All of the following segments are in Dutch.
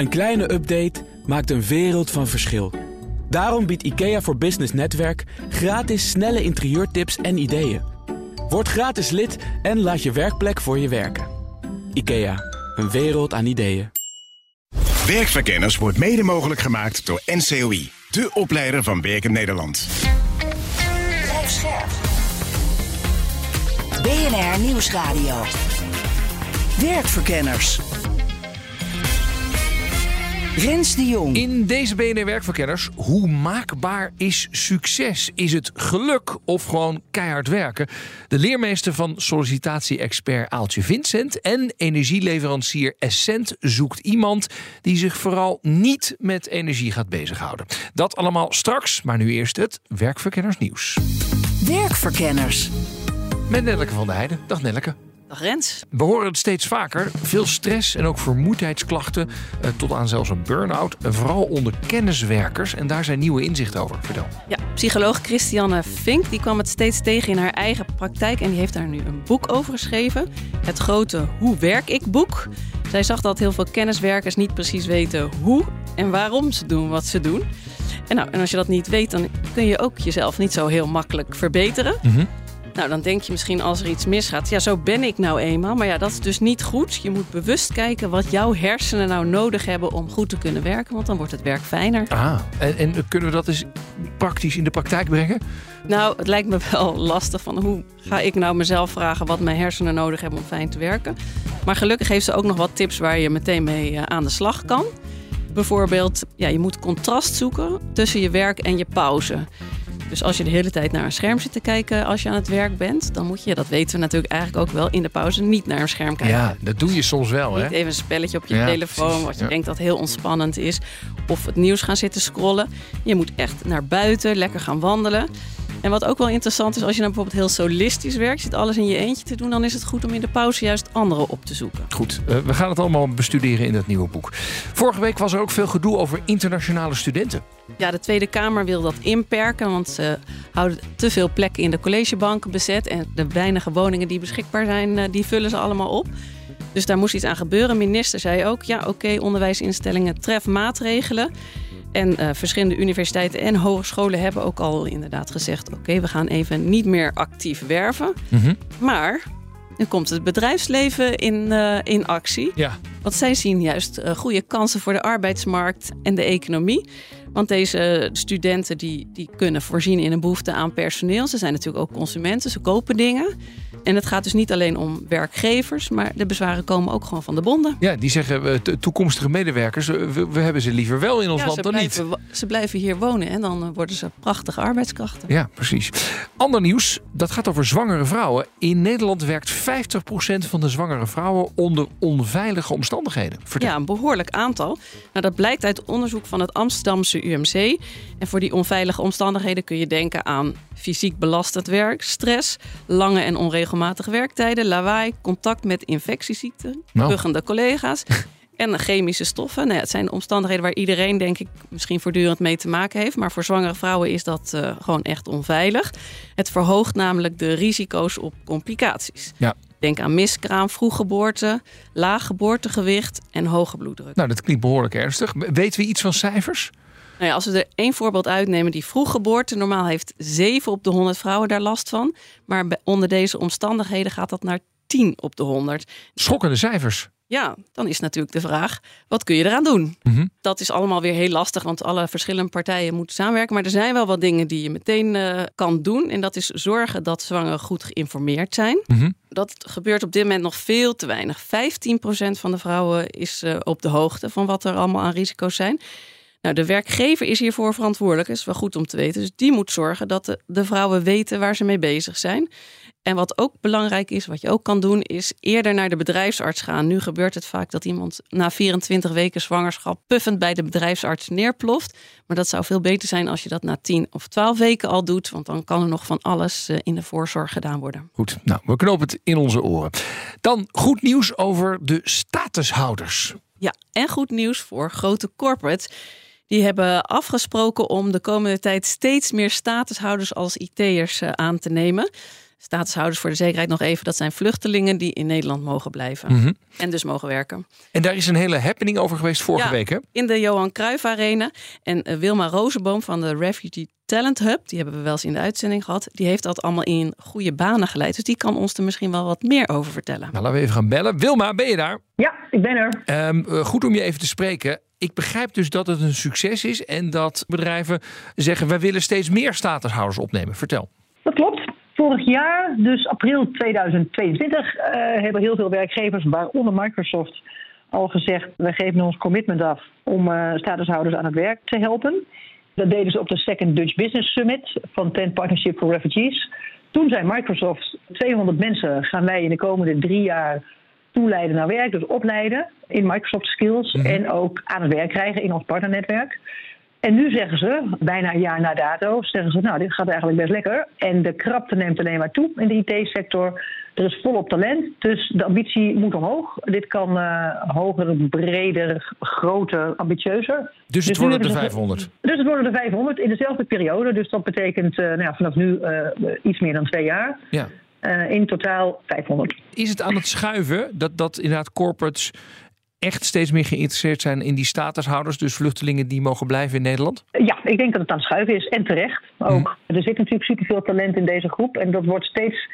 Een kleine update maakt een wereld van verschil. Daarom biedt IKEA voor Business Netwerk gratis snelle interieurtips en ideeën. Word gratis lid en laat je werkplek voor je werken. IKEA, een wereld aan ideeën. Werkverkenners wordt mede mogelijk gemaakt door NCOI, de opleider van Werken Nederland. Blijf scherp. BNR Nieuwsradio. Werkverkenners. Rens de Jong. In deze BNR Werkverkenners, hoe maakbaar is succes? Is het geluk of gewoon keihard werken? De leermeester van sollicitatie-expert Aaltje Vincent en energieleverancier Essent zoekt iemand die zich vooral niet met energie gaat bezighouden. Dat allemaal straks, maar nu eerst het Werkverkenners nieuws. Werkverkenners. Met Nelleke van der Heijden. Dag Nelleke. Dag Rens. We horen het steeds vaker. Veel stress en ook vermoeidheidsklachten. Eh, tot aan zelfs een burn-out. Vooral onder kenniswerkers. En daar zijn nieuwe inzichten over. Vertel. Ja, psycholoog Christiane Fink die kwam het steeds tegen in haar eigen praktijk. En die heeft daar nu een boek over geschreven. Het grote Hoe werk ik boek. Zij zag dat heel veel kenniswerkers niet precies weten hoe en waarom ze doen wat ze doen. En, nou, en als je dat niet weet, dan kun je ook jezelf niet zo heel makkelijk verbeteren. Nou, dan denk je misschien als er iets misgaat. Ja, zo ben ik nou eenmaal. Maar ja, dat is dus niet goed. Je moet bewust kijken wat jouw hersenen nou nodig hebben om goed te kunnen werken. Want dan wordt het werk fijner. Ah, en, en kunnen we dat eens praktisch in de praktijk brengen? Nou, het lijkt me wel lastig van hoe ga ik nou mezelf vragen wat mijn hersenen nodig hebben om fijn te werken. Maar gelukkig heeft ze ook nog wat tips waar je meteen mee eh, aan de slag kan. Bijvoorbeeld, ja, je moet contrast zoeken tussen je werk en je pauze. Dus als je de hele tijd naar een scherm zit te kijken als je aan het werk bent, dan moet je, dat weten we natuurlijk eigenlijk ook wel, in de pauze niet naar een scherm kijken. Ja, dat doe je soms wel, hè? Niet even een spelletje op je Ja, telefoon, precies, wat je ja. denkt dat heel ontspannend is. Of het nieuws gaan zitten scrollen. Je moet echt naar buiten, lekker gaan wandelen. En wat ook wel interessant is, als je nou bijvoorbeeld heel solistisch werkt, zit alles in je eentje te doen, dan is het goed om in de pauze juist anderen op te zoeken. Goed, eh, we gaan het allemaal bestuderen in dat nieuwe boek. Vorige week was er ook veel gedoe over internationale studenten. Ja, de Tweede Kamer wil dat inperken, want ze houden te veel plekken in de collegebanken bezet. En de weinige woningen die beschikbaar zijn, eh, die vullen ze allemaal op. Dus daar moest iets aan gebeuren. Minister zei ook, ja oké, onderwijsinstellingen tref maatregelen. En eh, verschillende universiteiten en hogescholen hebben ook al inderdaad gezegd... oké, we gaan even niet meer actief werven. Maar nu komt het bedrijfsleven in, eh, in actie. Ja. Want zij zien juist goede kansen voor de arbeidsmarkt en de economie. Want deze studenten die, die kunnen voorzien in een behoefte aan personeel. Ze zijn natuurlijk ook consumenten, ze kopen dingen. En het gaat dus niet alleen om werkgevers, maar de bezwaren komen ook gewoon van de bonden. Ja, die zeggen eh, to- toekomstige medewerkers, we, we hebben ze liever wel in ons Ja, land dan niet. blijven, ze blijven hier wonen en dan eh, worden ze prachtige arbeidskrachten. Ja, precies. Ander nieuws, dat gaat over zwangere vrouwen. In Nederland werkt 50% van de zwangere vrouwen onder onveilige omstandigheden. Vertel. Ja, een behoorlijk aantal. Nou, dat blijkt uit onderzoek van het Amsterdamse UMC. En voor die onveilige omstandigheden kun je denken aan fysiek belastend werk, stress, lange en onregelmatige werktijden, lawaai, contact met infectieziekten, Nou. buggende collega's. En chemische stoffen. Nou ja, het zijn omstandigheden waar iedereen, denk ik, misschien voortdurend mee te maken heeft. Maar voor zwangere vrouwen is dat eh, gewoon echt onveilig. Het verhoogt namelijk de risico's op complicaties. Ja. Denk aan miskraam, vroeggeboorte, laag geboortegewicht en hoge bloeddruk. Nou, dat klinkt behoorlijk ernstig. Weten we iets van cijfers? Nou ja, als we er één voorbeeld uitnemen, die vroeggeboorte. Normaal heeft 7 op de 100 vrouwen daar last van. Maar onder deze omstandigheden gaat dat naar 10 op de 100. Schokkende cijfers. Ja, dan is natuurlijk de vraag, wat kun je eraan doen? Mhm. Dat is allemaal weer heel lastig, want alle verschillende partijen moeten samenwerken. Maar er zijn wel wat dingen die je meteen eh, kan doen. En dat is zorgen dat zwangeren goed geïnformeerd zijn. Mhm. Dat gebeurt op dit moment nog veel te weinig. 15% van de vrouwen is eh, op de hoogte van wat er allemaal aan risico's zijn. Nou, de werkgever is hiervoor verantwoordelijk. Dat is wel goed om te weten. Dus die moet zorgen dat de, de vrouwen weten waar ze mee bezig zijn. En wat ook belangrijk is, wat je ook kan doen, is eerder naar de bedrijfsarts gaan. Nu gebeurt het vaak dat iemand na 24 weken zwangerschap puffend bij de bedrijfsarts neerploft. Maar dat zou veel beter zijn als je dat na 10 of 12 weken al doet. Want dan kan er nog van alles eh, in de voorzorg gedaan worden. Goed, nou, we knopen het in onze oren. Dan goed nieuws over de statushouders. Ja, en goed nieuws voor grote corporates. Die hebben afgesproken om de komende tijd steeds meer statushouders als IT'ers eh, aan te nemen. statushouders voor de zekerheid nog even. Dat zijn vluchtelingen die in Nederland mogen blijven. Mhm. En dus mogen werken. En daar is een hele happening over geweest vorige Ja. week, hè? In de Johan Cruijff Arena. En eh, Wilma Rozenboom van de Refugee Talent Hub, die hebben we wel eens in de uitzending gehad. Die heeft dat allemaal in goede banen geleid. Dus die kan ons er misschien wel wat meer over vertellen. Nou, laten we even gaan bellen. Wilma, ben je daar? Ja, ik ben er. Ehm, eh, goed om je even te spreken. Ik begrijp dus dat het een succes is en dat bedrijven zeggen: wij willen steeds meer statushouders opnemen. Vertel. Dat klopt. Vorig jaar, dus april 2022, eh, hebben heel veel werkgevers, waaronder Microsoft, al gezegd: wij geven ons commitment af om eh, statushouders aan het werk te helpen. Dat deden ze op de Second Dutch Business Summit van Tent Partnership for Refugees. Toen zei Microsoft: 200 mensen gaan wij in de komende drie jaar toeleiden naar werk, dus opleiden in Microsoft Skills en ook aan het werk krijgen in ons partnernetwerk. En nu zeggen ze, bijna een jaar na dato, zeggen ze, nou, dit gaat eigenlijk best lekker. En de krapte neemt alleen maar toe in de IT-sector. Er is volop talent, dus de ambitie moet omhoog. Dit kan eh, hoger, breder, groter, ambitieuzer. Dus het nu worden er ze- 500. Dus het worden er 500 in dezelfde periode. Dus dat betekent eh, nou ja, vanaf nu eh, iets meer dan twee jaar. Ja. Eh, in totaal 500. Is het aan het schuiven dat, dat inderdaad corporates echt steeds meer geïnteresseerd zijn in die statushouders, dus vluchtelingen die mogen blijven in Nederland? Ja, ik denk dat het aan het schuiven is. En terecht ook. Er zit natuurlijk superveel talent in deze groep. En dat wordt steeds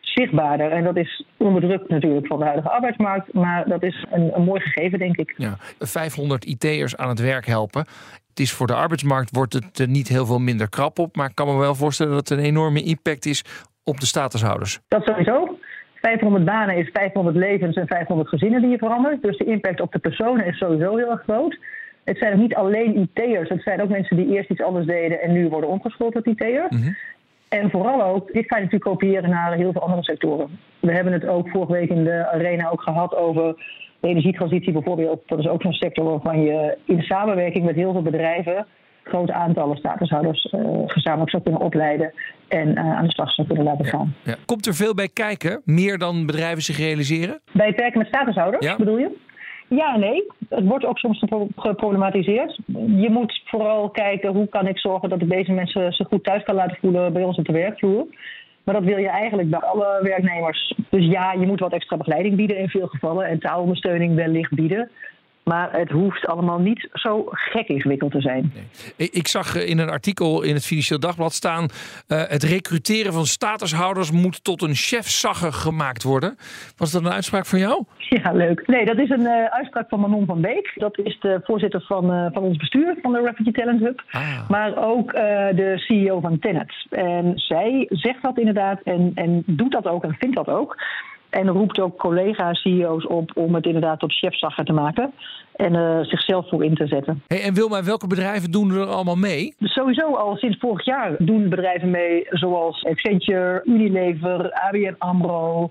zichtbaarder. En dat is onder druk natuurlijk van de huidige arbeidsmarkt. Maar dat is een, een mooi gegeven, denk ik. Ja, 500 IT'ers aan het werk helpen. Het is voor de arbeidsmarkt wordt het er niet heel veel minder krap op, maar ik kan me wel voorstellen dat het een enorme impact is op de statushouders. Dat sowieso. 500 banen is 500 levens en 500 gezinnen die je verandert. Dus de impact op de personen is sowieso heel erg groot. Het zijn ook niet alleen IT'ers. Het zijn ook mensen die eerst iets anders deden en nu worden omgeschoold tot IT'er. En vooral ook, dit ga je natuurlijk kopiëren naar heel veel andere sectoren. We hebben het ook vorige week in de arena ook gehad over de energietransitie bijvoorbeeld. Dat is ook zo'n sector waarvan je in samenwerking met heel veel bedrijven grote aantallen statushouders eh, gezamenlijk zou kunnen opleiden en eh, aan de slag zou kunnen laten gaan. Ja. Komt er veel bij kijken, meer dan bedrijven zich realiseren? Bij het werken met statushouders, Ja. bedoel je? Ja en nee. Het wordt ook soms gepro- geproblematiseerd. Je moet vooral kijken hoe kan ik zorgen dat ik deze mensen zich goed thuis kan laten voelen bij ons op de werkvloer. Maar dat wil je eigenlijk bij alle werknemers. Dus ja, je moet wat extra begeleiding bieden in veel gevallen en taalondersteuning wellicht bieden. Maar het hoeft allemaal niet zo gek ingewikkeld te zijn. Ik ik zag eh, in een artikel in het Financieel Dagblad staan... eh, het recruteren van statushouders moet tot een chefzagger gemaakt worden. Was dat een uitspraak van jou? Ja, leuk. Nee, dat is een eh, uitspraak van Manon van Beek. Dat is de voorzitter van, van ons bestuur van de Refugee Talent Hub. Ah. Maar ook de CEO van Tenet. En zij zegt dat inderdaad en, en doet dat ook en vindt dat ook. En roept ook collega-CEO's op om het inderdaad tot chefzagger te maken. En eh, zichzelf voor in te zetten. Hey, en Wilma, welke bedrijven doen er allemaal mee? Sowieso al sinds vorig jaar doen bedrijven mee zoals Accenture, Unilever, ABN AMRO,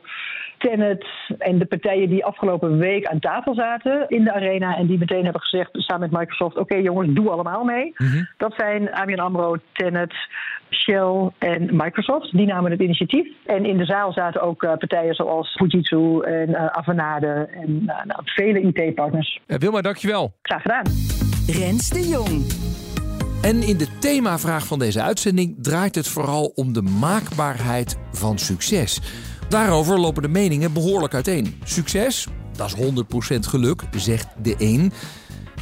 Tenet en de partijen die afgelopen week aan tafel zaten in de arena en die meteen hebben gezegd samen met Microsoft, oké jongens, doe allemaal mee. Dat zijn ABN AMRO, Tenet, Shell en Microsoft. Die namen het initiatief. En in de zaal zaten ook eh, partijen zoals Fujitsu en eh, Avanade en eh, nou, vele IT-partners. Wilma, dankjewel. Graag gedaan. Rens de Jong. En in de themavraag van deze uitzending draait het vooral om de maakbaarheid van succes. Daarover lopen de meningen behoorlijk uiteen. Succes, dat is 100% geluk, zegt de een.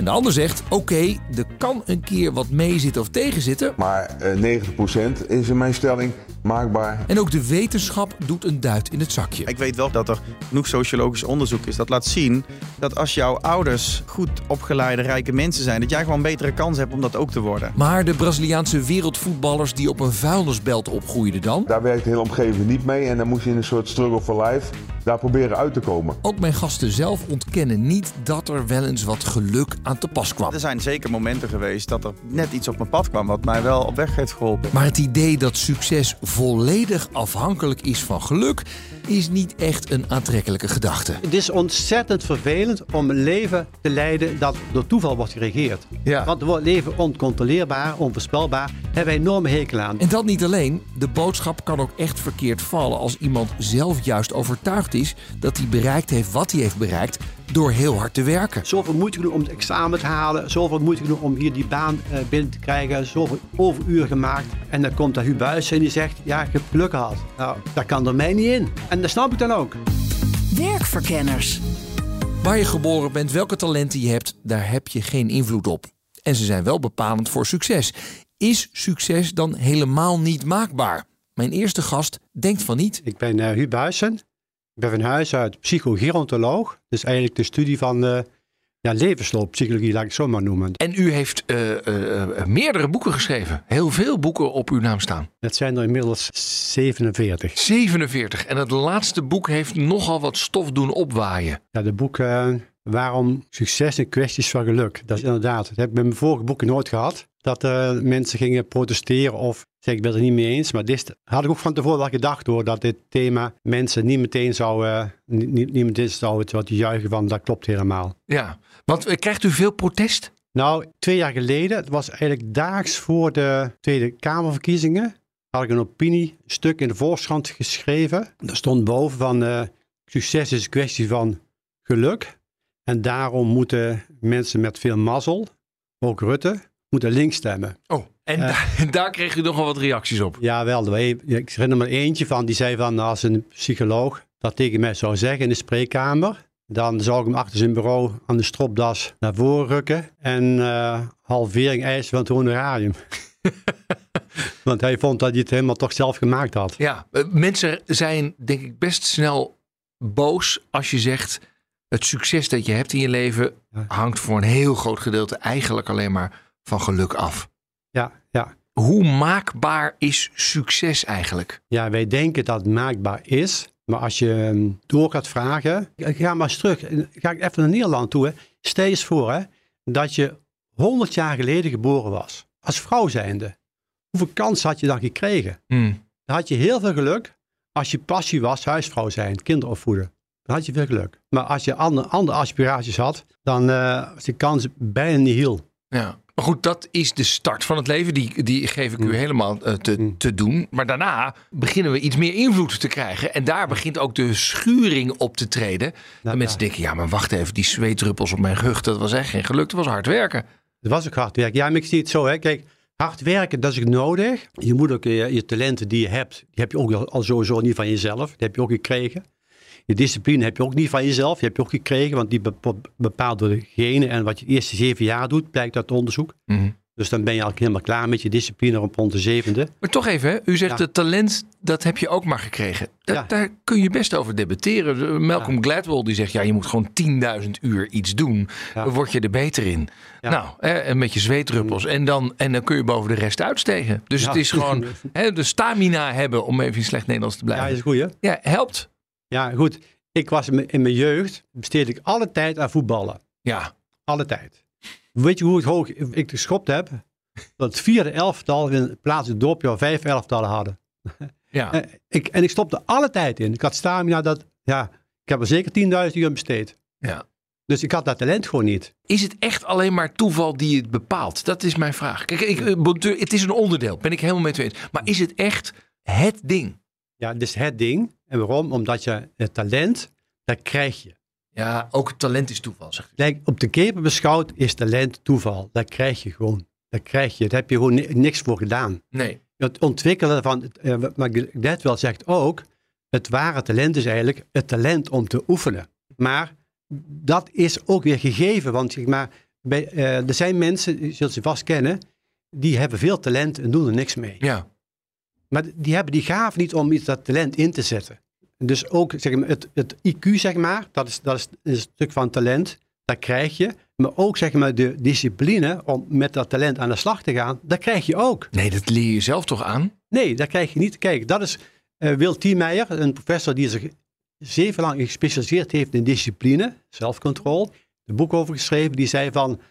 En de ander zegt, oké, er kan een keer wat meezitten of tegenzitten. Maar eh, 90% is in mijn stelling maakbaar. En ook de wetenschap doet een duit in het zakje. Ik weet wel dat er genoeg sociologisch onderzoek is dat laat zien dat als jouw ouders goed opgeleide rijke mensen zijn, dat jij gewoon een betere kans hebt om dat ook te worden. Maar de Braziliaanse wereldvoetballers die op een vuilnisbelt opgroeiden dan? Daar werkt de hele omgeving niet mee en dan moet je in een soort struggle for life daar proberen uit te komen. Ook mijn gasten zelf ontkennen niet dat er wel eens wat geluk aan te pas kwam. Er zijn zeker momenten geweest dat er net iets op mijn pad kwam wat mij wel op weg heeft geholpen. Maar het idee dat succes volledig afhankelijk is van geluk, is niet echt een aantrekkelijke gedachte. Het is ontzettend vervelend om een leven te leiden dat door toeval wordt geregeerd. Ja. Want wordt leven oncontroleerbaar, onvoorspelbaar, hebben wij enorme hekel aan. En dat niet alleen, de boodschap kan ook echt verkeerd vallen als iemand zelf juist overtuigd is dat hij bereikt heeft wat hij heeft bereikt door heel hard te werken. Zoveel moeite doen om het examen te halen. Zoveel moeite doen om hier die baan eh, binnen te krijgen. Zoveel overuren gemaakt. En dan komt daar Huub Buijs en die zegt, ja, ik heb geluk gehad. Nou, dat kan er mij niet in. En dat snap ik dan ook. Werkverkenners. Waar je geboren bent, welke talenten je hebt, daar heb je geen invloed op. En ze zijn wel bepalend voor succes. Is succes dan helemaal niet maakbaar? Mijn eerste gast denkt van niet. Ik ben uh, Huub Buijsen. Ik ben van huis uit psychogerontoloog. Dus eigenlijk de studie van uh, ja, levenslooppsychologie, laat ik het zo maar noemen. En u heeft uh, meerdere boeken geschreven. Heel veel boeken op uw naam staan. Dat zijn er inmiddels 47. 47. En het laatste boek heeft nogal wat stof doen opwaaien. Ja, de boek Waarom succes en kwesties van geluk. Dat is inderdaad. Dat heb ik met mijn vorige boeken nooit gehad. Dat mensen gingen protesteren of zeg ik ben het er niet mee eens. Maar dit had ik ook van tevoren wel gedacht hoor. Dat dit thema mensen niet meteen zou, uh, niet, niet meteen zou het wat juichen van dat klopt helemaal. Ja, want uh, krijgt u veel protest? Nou, twee jaar geleden, het was eigenlijk daags voor de Tweede Kamerverkiezingen, had ik een opiniestuk in de Volkskrant geschreven. Daar stond boven van uh, succes is een kwestie van geluk. En daarom moeten mensen met veel mazzel, ook Rutte, moeten links stemmen. Oh, en uh, daar kreeg u nogal wat reacties op? Ja, wel. Ik herinner me eentje van, die zei van, als een psycholoog dat tegen mij zou zeggen in de spreekkamer, dan zou ik hem achter zijn bureau aan de stropdas naar voren rukken en uh, halvering eisen van het honorarium. Want hij vond dat hij het helemaal toch zelf gemaakt had. Ja, eh, mensen zijn denk ik best snel boos als je zegt... het succes dat je hebt in je leven hangt voor een heel groot gedeelte eigenlijk alleen maar van geluk af. Ja, ja. Hoe maakbaar is succes eigenlijk? Ja, wij denken dat het maakbaar is. Maar als je ehm, door gaat vragen. Ik ga maar eens terug. Ga ik even naar Nederland toe. Hè. Stel eens voor hè, dat je 100 jaar geleden geboren was. Als vrouw zijnde. Hoeveel kans had je dan gekregen? Hmm. Dan had je heel veel geluk. Als je passie was, huisvrouw zijn, kinderen opvoeden. Dan had je veel geluk. Maar als je andere, andere aspiraties had, dan uh, was de kans bijna niet heel. Ja. Maar goed, dat is de start van het leven. Die, die geef ik u helemaal uh, te, te doen. Maar daarna beginnen we iets meer invloed te krijgen. En daar begint ook de schuring op te treden. Nou, mensen ja. denken, ja, maar wacht even. Die zweetdruppels op mijn rug, dat was echt geen geluk. Dat was hard werken. Dat was ook hard werken. Ja, maar ik zie het zo. Hè. Kijk, hard werken, dat is ook nodig. Je moet ook je, je talenten die je hebt, die heb je ook al sowieso niet van jezelf. Die heb je ook gekregen. Je discipline heb je ook niet van jezelf. Die heb je ook gekregen, want die bepaalt door degene. En wat je de eerste zeven jaar doet, blijkt uit onderzoek. Mm -hmm. Dus dan ben je eigenlijk helemaal klaar met je discipline op rond de zevende. Maar toch even, hè? u zegt ja. het talent, dat heb je ook maar gekregen. Dat, ja. Daar kun je best over debatteren. Malcolm ja. Gladwell die zegt, ja, je moet gewoon 10.000 uur iets doen. Dan word je er beter in. Nou, hè, met je zweetdruppels. En dan, en dan kun je boven de rest uitstegen. Dus het is gewoon hè, de stamina hebben, om even in slecht Nederlands te blijven. Ja, is goed, hè? Ja, helpt. Ja, goed. Ik was in mijn jeugd, besteed ik alle tijd aan voetballen. Ja. Alle tijd. Weet je hoe hoog ik geschopt heb? Dat het vierde elftal in plaats van het dorpje al vijf elftallen hadden. Ja. En ik, en ik stopte alle tijd in. Ik had stamina dat, ja, ik heb er zeker 10.000 uur besteed. Ja. Dus ik had dat talent gewoon niet. Is het echt alleen maar toeval die het bepaalt? Dat is mijn vraag. Kijk, ik, het is een onderdeel, ben ik helemaal mee eens. Maar is het echt het ding? Ja, het is het ding. En waarom? Omdat je het talent, dat krijg je. Ja, ook talent is toeval, zeg Kijk, op de keper beschouwd is talent toeval. Dat krijg je gewoon. Dat krijg je. Daar heb je gewoon niks voor gedaan. Nee. Het ontwikkelen van, maar net wel zegt ook, het ware talent is eigenlijk het talent om te oefenen. Maar dat is ook weer gegeven, want zeg maar, bij, uh, er zijn mensen, die zult ze vast kennen, die hebben veel talent en doen er niks mee. Ja. Maar die hebben die gave niet om iets dat talent in te zetten. Dus ook zeg maar, het, het IQ, zeg maar, dat is, dat is een stuk van talent. Dat krijg je. Maar ook zeg maar, de discipline om met dat talent aan de slag te gaan, dat krijg je ook. Nee, dat leer je zelf toch aan? Nee, dat krijg je niet. Kijk, dat is uh, Wil Tiemeijer, een professor die zich zeven lang gespecialiseerd heeft in discipline, zelfcontrole. Een boek over geschreven, die zei van 60%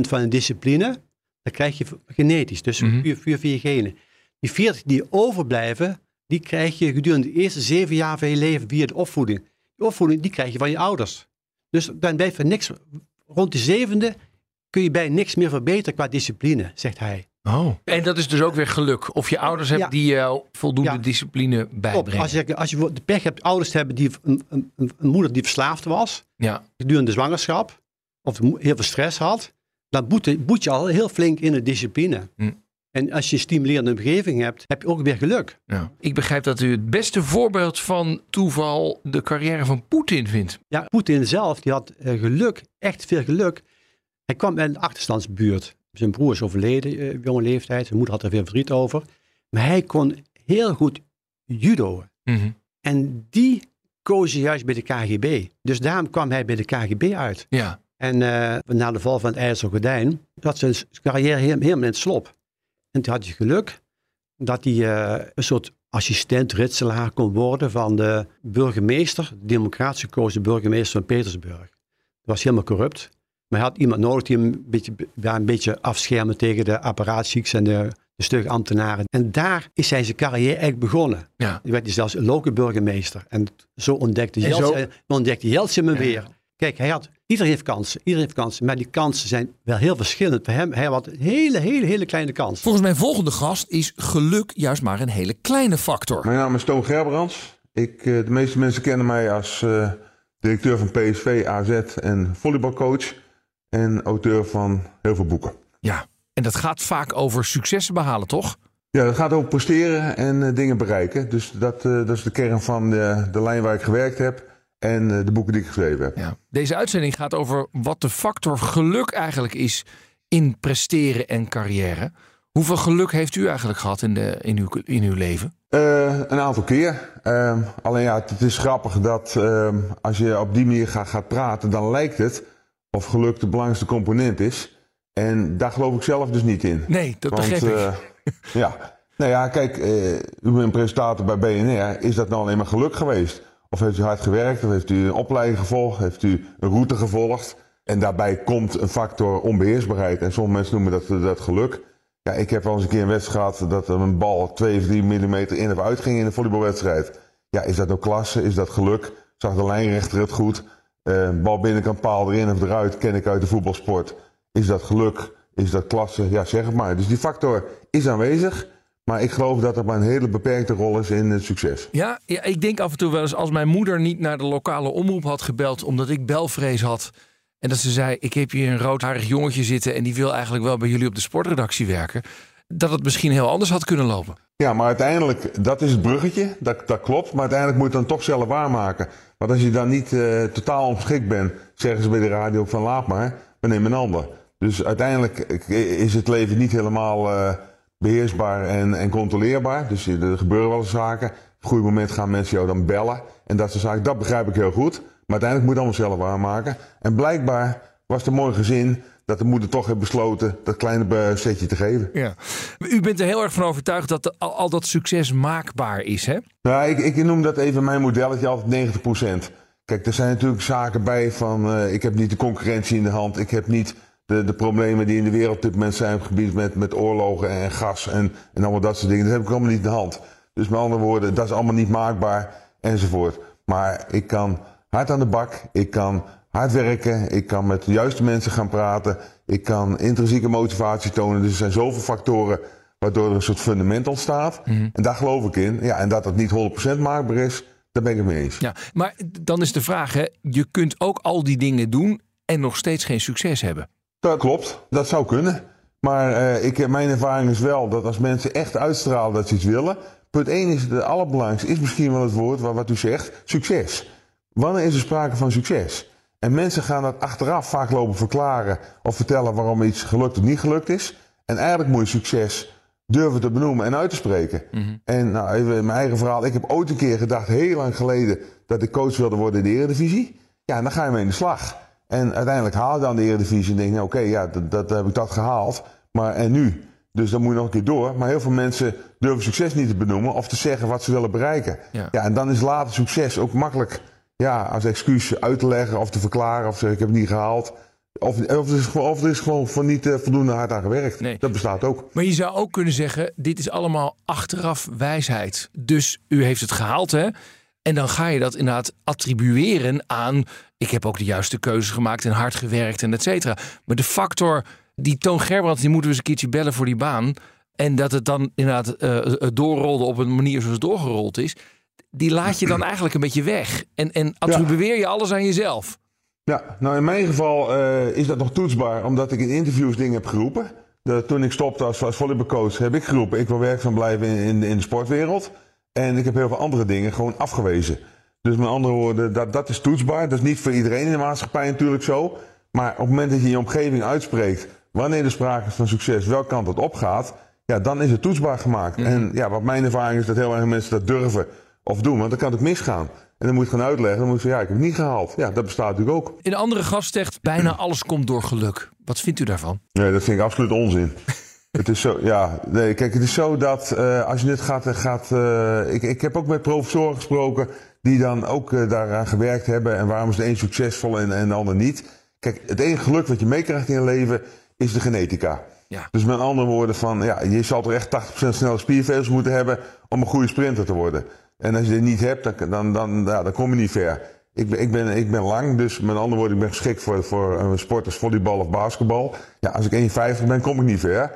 van de discipline, dat krijg je genetisch, dus Mhm. via, via, via genen. Die 40 die overblijven, die krijg je gedurende de eerste zeven jaar van je leven via de opvoeding. Die opvoeding, die krijg je van je ouders. Dus dan blijft er niks, rond de zevende kun je bij niks meer verbeteren qua discipline, zegt hij. Oh. En dat is dus ook weer geluk. Of je ouders hebben Ja. die je voldoende Ja. discipline bijbrengen. Als je, als je de pech hebt ouders te hebben die een, een, een, moeder die verslaafd was, Ja. gedurende de zwangerschap, of heel veel stress had, dan boet, boet je al heel flink in de discipline. Hm. En als je een stimulerende omgeving hebt, heb je ook weer geluk. Ja. Ik begrijp dat u het beste voorbeeld van toeval de carrière van Poetin vindt. Ja, Poetin zelf, die had eh, geluk, echt veel geluk. Hij kwam uit een achterstandsbuurt. Zijn broer is overleden eh, op jonge leeftijd. Zijn moeder had er veel verdriet over. Maar hij kon heel goed judo. Mhm. En die koos hij juist bij de KGB. Dus daarom kwam hij bij de KGB uit. Ja. En eh, na de val van het IJzeren Gordijn had zijn carrière helemaal in het slop. En toen had hij geluk dat hij eh, een soort assistent-ritselaar kon worden van de burgemeester, de democratisch gekozen burgemeester van Petersburg. Dat was helemaal corrupt. Maar hij had iemand nodig die hem een beetje, ja, een beetje afschermen tegen de apparatchiks en de, de stugge ambtenaren. En daar is hij zijn carrière eigenlijk begonnen. Ja. Hij werd hij zelfs een lokale burgemeester. En zo ontdekte Jeltsin, ontdekte Jeltsin hem weer. Kijk, hij had, iedereen heeft kansen, iedereen heeft kansen. Maar die kansen zijn wel heel verschillend. Voor hem, hij had een hele, hele, hele kleine kans. Volgens mijn volgende gast is geluk juist maar een hele kleine factor. Mijn naam is Toon Gerbrands. Ik, eh, de meeste mensen kennen mij als eh, directeur van PSV, AZ en volleybalcoach. En auteur van heel veel boeken. Ja. En dat gaat vaak over successen behalen, toch? Ja, dat gaat over presteren en eh, dingen bereiken. Dus dat, eh, dat is de kern van de, de lijn waar ik gewerkt heb. En eh, de boeken die ik geschreven heb. Ja. Deze uitzending gaat over wat de factor geluk eigenlijk is in presteren en carrière. Hoeveel geluk heeft u eigenlijk gehad in, de, in, uw, in uw leven? Eh, een aantal keer. Ehm, alleen ja, het, het is grappig dat ehm, als je op die manier gaat, gaat praten, dan lijkt het of geluk de belangrijkste component is. En daar geloof ik zelf dus niet in. Nee, dat Want, begrijp ik. eh, ja. Nou ja, kijk, u bent presentator bij BNR. Is dat nou alleen maar geluk geweest? Of heeft u hard gewerkt? Of heeft u een opleiding gevolgd? Heeft u een route gevolgd? En daarbij komt een factor onbeheersbaarheid. En sommige mensen noemen dat, dat geluk. Ja, ik heb wel eens een keer een wedstrijd gehad dat een bal 2 of 3 millimeter in of uit ging in een volleybalwedstrijd. Ja, is dat nou klasse? Is dat geluk? Zag de lijnrechter het goed? Eh, bal binnenkant paal erin of eruit, ken ik uit de voetbalsport. Is dat geluk? Is dat klasse? Ja, zeg het maar. Dus die factor is aanwezig. Maar ik geloof dat er maar een hele beperkte rol is in het succes. Ja, ja, ik denk af en toe wel eens als mijn moeder niet naar de lokale omroep had gebeld omdat ik belvrees had. En dat ze zei, ik heb hier een roodharig jongetje zitten en die wil eigenlijk wel bij jullie op de sportredactie werken. Dat het misschien heel anders had kunnen lopen. Ja, maar uiteindelijk, dat is het bruggetje, dat, dat klopt. Maar uiteindelijk moet je het dan toch zelf waarmaken. Want als je dan niet eh, totaal ongeschikt bent, zeggen ze bij de radio van laat maar, we nemen een ander. Dus uiteindelijk is het leven niet helemaal eh, beheersbaar en, en controleerbaar. Dus er gebeuren wel eens zaken. Op een goed moment gaan mensen jou dan bellen. En dat soort zaken, dat begrijp ik heel goed. Maar uiteindelijk moet je het allemaal zelf waarmaken. En blijkbaar was het een mooi gezin dat de moeder toch heeft besloten dat kleine setje te geven. Ja. U bent er heel erg van overtuigd dat de- al, al dat succes maakbaar is, hè? Nou, ik, ik noem dat even mijn modelletje altijd 90%. Kijk, er zijn natuurlijk zaken bij van... eh, ik heb niet de concurrentie in de hand. Ik heb niet de, de problemen die in de wereld op dit moment zijn... op het gebied met, met oorlogen en gas en, en allemaal dat soort dingen. Dat heb ik allemaal niet in de hand. Dus met andere woorden, dat is allemaal niet maakbaar enzovoort. Maar ik kan hard aan de bak. Ik kan hard werken. Ik kan met de juiste mensen gaan praten. Ik kan intrinsieke motivatie tonen. Dus er zijn zoveel factoren waardoor er een soort fundament ontstaat. En daar geloof ik in. Ja, en dat het niet 100% maakbaar is, daar ben ik het mee eens. Ja, maar dan is de vraag, hè, je kunt ook al die dingen doen en nog steeds geen succes hebben. Dat klopt, dat zou kunnen. Maar eh, ik, mijn ervaring is wel dat als mensen echt uitstralen dat ze iets willen. Punt 1 is het allerbelangrijkste, is misschien wel het woord wat, wat u zegt: succes. Wanneer is er sprake van succes? En mensen gaan dat achteraf vaak lopen verklaren of vertellen waarom iets gelukt of niet gelukt is. En eigenlijk moet je succes durven te benoemen en uit te spreken. En nou, even mijn eigen verhaal. Ik heb ooit een keer gedacht, heel lang geleden, dat ik coach wilde worden in de Eredivisie. Ja, en dan ga je mee in de slag. En uiteindelijk haal je dan de Eredivisie en denk je, nou, oké, ja, dat, dat heb ik dat gehaald. Maar en nu? Dus dan moet je nog een keer door. Maar heel veel mensen durven succes niet te benoemen of te zeggen wat ze willen bereiken. Ja. Ja, en dan is later succes ook makkelijk ja, als excuus uit te leggen of te verklaren of zeggen ik heb het niet gehaald. Of, of, er, is gewoon, of er is gewoon voor niet eh, voldoende hard aan gewerkt. Nee. Dat bestaat ook. Maar je zou ook kunnen zeggen, dit is allemaal achteraf wijsheid. Dus u heeft het gehaald, hè? En dan ga je dat inderdaad attribueren aan... ik heb ook de juiste keuze gemaakt en hard gewerkt en et cetera. Maar de factor Die Toon Gerbrands, die moeten we eens een keertje bellen voor die baan. En dat het dan inderdaad eh, doorrolde op een manier zoals het doorgerold is. Die laat je dan eigenlijk een beetje weg. En, en attribueer je alles aan jezelf. Ja, nou in mijn geval eh, is dat nog toetsbaar, omdat ik in interviews dingen heb geroepen. De, toen ik stopte als, als volleybalcoach heb ik geroepen, ik wil werkzaam blijven in, in, in de sportwereld. En ik heb heel veel andere dingen gewoon afgewezen. Dus met andere woorden, dat, dat is toetsbaar. Dat is niet voor iedereen in de maatschappij natuurlijk zo. Maar op het moment dat je in je omgeving uitspreekt wanneer er sprake is van succes, welke kant het opgaat, ja, dan is het toetsbaar gemaakt. Mhm. En ja, wat mijn ervaring is dat heel erg mensen dat durven of doen, want dan kan het misgaan. En dan moet je gaan uitleggen. Dan moet je zeggen, ja, ik heb het niet gehaald. Ja, dat bestaat natuurlijk ook. Een andere gast zegt, bijna alles komt door geluk. Wat vindt u daarvan? Nee, dat vind ik absoluut onzin. het is zo, ja, nee, kijk, het is zo dat eh, als je dit gaat, gaat eh, ik, ik heb ook met professoren gesproken die dan ook eh, daaraan gewerkt hebben en waarom is de een succesvol en, en de ander niet. Kijk, het enige geluk wat je meekrijgt in je leven is de genetica. Ja. Dus met andere woorden van, ja, je zal toch echt 80% snelle spiervezels moeten hebben om een goede sprinter te worden. En als je dit niet hebt, dan, dan, dan, ja, dan kom je niet ver. Ik ben, ik, ben, ik ben lang, dus met andere woorden, ik ben geschikt voor, voor een sport als volleybal of basketbal. Ja, als ik 1,50 ben, kom ik niet ver.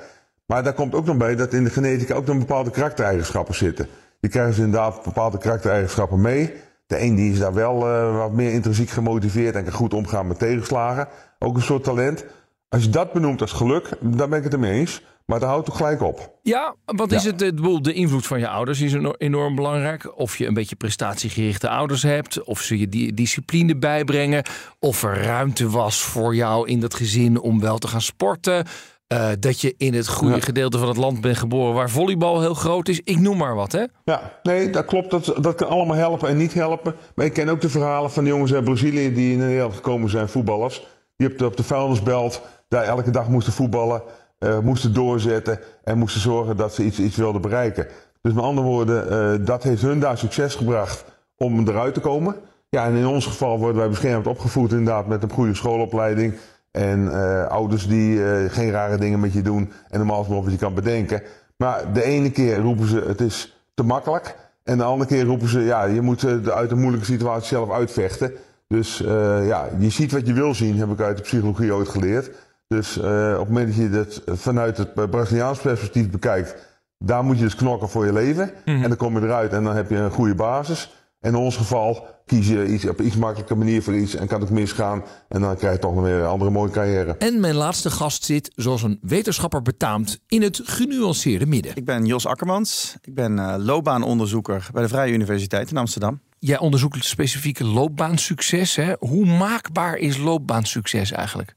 Maar daar komt ook nog bij dat in de genetica ook nog bepaalde karaktereigenschappen zitten. Je krijgt dus inderdaad bepaalde karaktereigenschappen mee. De een die is daar wel uh, wat meer intrinsiek gemotiveerd en kan goed omgaan met tegenslagen. Ook een soort talent. Als je dat benoemt als geluk, dan ben ik het ermee eens. Maar daar houdt toch gelijk op. Ja, wat is het? De, de invloed van je ouders is enorm belangrijk. Of je een beetje prestatiegerichte ouders hebt. Of ze je die discipline bijbrengen. Of er ruimte was voor jou in dat gezin om wel te gaan sporten. Uh, dat je in het goede Ja. gedeelte van het land bent geboren waar volleybal heel groot is. Ik noem maar wat, hè? Ja, nee, dat klopt. Dat, dat kan allemaal helpen en niet helpen. Maar ik ken ook de verhalen van de jongens uit Brazilië die in Nederland gekomen zijn, voetballers. Die op de, op de vuilnisbelt daar elke dag moesten voetballen, eh, moesten doorzetten en moesten zorgen dat ze iets, iets wilden bereiken. Dus met andere woorden, eh, dat heeft hun daar succes gebracht om eruit te komen. Ja, en in ons geval worden wij beschermd opgevoed inderdaad met een goede schoolopleiding. En eh, ouders die eh, geen rare dingen met je doen en normaal wat je kan bedenken. Maar de ene keer roepen ze het is te makkelijk. En de andere keer roepen ze ja, je moet eh, uit een moeilijke situatie zelf uitvechten. Dus ja, je ziet wat je wil zien, heb ik uit de psychologie ooit geleerd. Dus op het moment dat je dat vanuit het Braziliaans perspectief bekijkt, daar moet je dus knokken voor je leven. En dan kom je eruit en dan heb je een goede basis. En in ons geval kies je iets, op een iets makkelijke manier voor iets en kan het misgaan. En dan krijg je toch nog weer een andere mooie carrière. En mijn laatste gast zit, zoals een wetenschapper betaamt, in het genuanceerde midden. Ik ben Jos Akkermans. Ik ben eh, loopbaanonderzoeker bij de Vrije Universiteit in Amsterdam. Jij onderzoekt het specifieke loopbaansucces. Hè? Hoe maakbaar is loopbaansucces eigenlijk?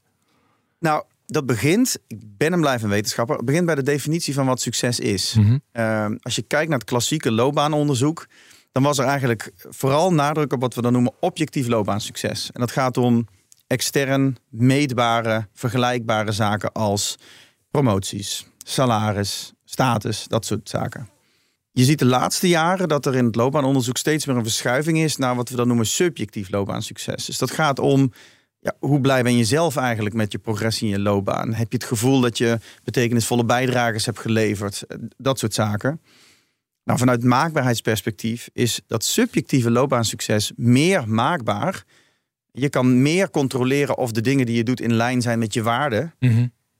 Nou, dat begint, ik ben en blijf een wetenschapper, het begint bij de definitie van wat succes is. Mhm. Eh, als je kijkt naar het klassieke loopbaanonderzoek, dan was er eigenlijk vooral nadruk op wat we dan noemen objectief loopbaansucces. En dat gaat om extern meetbare, vergelijkbare zaken als promoties, salaris, status, dat soort zaken. Je ziet de laatste jaren dat er in het loopbaanonderzoek steeds meer een verschuiving is naar wat we dan noemen subjectief loopbaansucces. Dus dat gaat om ja, hoe blij ben je zelf eigenlijk met je progressie in je loopbaan? Heb je het gevoel dat je betekenisvolle bijdrages hebt geleverd? Dat soort zaken. Nou, vanuit maakbaarheidsperspectief is dat subjectieve loopbaansucces meer maakbaar. Je kan meer controleren of de dingen die je doet in lijn zijn met je waarden,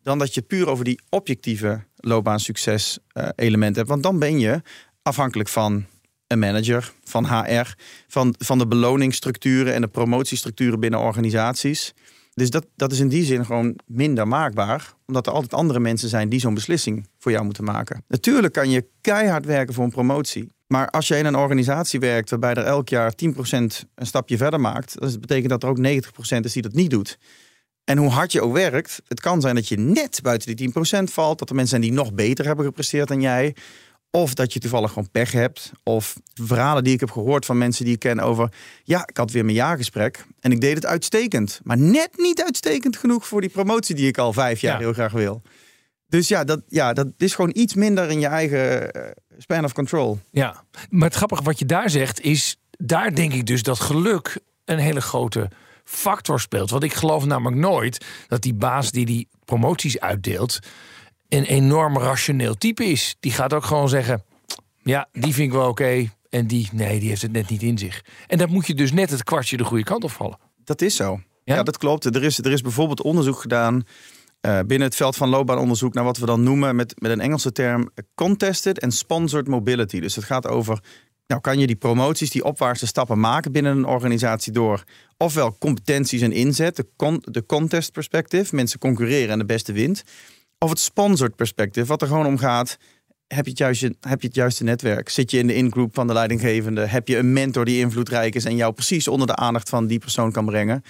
dan dat je puur over die objectieve loopbaansucces eh, element hebt. Want dan ben je afhankelijk van een manager, van HR, van, van de beloningsstructuren en de promotiestructuren binnen organisaties. Dus dat, dat is in die zin gewoon minder maakbaar, omdat er altijd andere mensen zijn die zo'n beslissing voor jou moeten maken. Natuurlijk kan je keihard werken voor een promotie. Maar als je in een organisatie werkt waarbij er elk jaar 10% een stapje verder maakt, dat betekent dat er ook 90% is die dat niet doet. En hoe hard je ook werkt, het kan zijn dat je net buiten die 10% valt. Dat er mensen zijn die nog beter hebben gepresteerd dan jij. Of dat je toevallig gewoon pech hebt. Of verhalen die ik heb gehoord van mensen die ik ken over... ja, ik had weer mijn jaargesprek en ik deed het uitstekend. Maar net niet uitstekend genoeg voor die promotie die ik al vijf jaar Ja. heel graag wil. Dus ja dat, ja, dat is gewoon iets minder in je eigen eh, span of control. Ja, maar het grappige wat je daar zegt is, daar denk ik dus dat geluk een hele grote factor speelt. Want ik geloof namelijk nooit dat die baas die die promoties uitdeelt een enorm rationeel type is. Die gaat ook gewoon zeggen, ja, die vind ik wel oké en die, nee, die heeft het net niet in zich. En dat moet je dus net het kwartje de goede kant op vallen. Dat is zo. Ja, dat klopt. Er is, er is bijvoorbeeld onderzoek gedaan eh, binnen het veld van loopbaanonderzoek naar wat we dan noemen met, met een Engelse term contested en sponsored mobility. Dus het gaat over, nou kan je die promoties, die opwaartse stappen maken binnen een organisatie door ofwel competenties en inzet, de, con, de contest perspective, mensen concurreren en de beste wint, of het sponsored perspective, wat er gewoon om gaat, heb je, het juiste, heb je het juiste netwerk? Zit je in de ingroep van de leidinggevende? Heb je een mentor die invloedrijk is en jou precies onder de aandacht van die persoon kan brengen?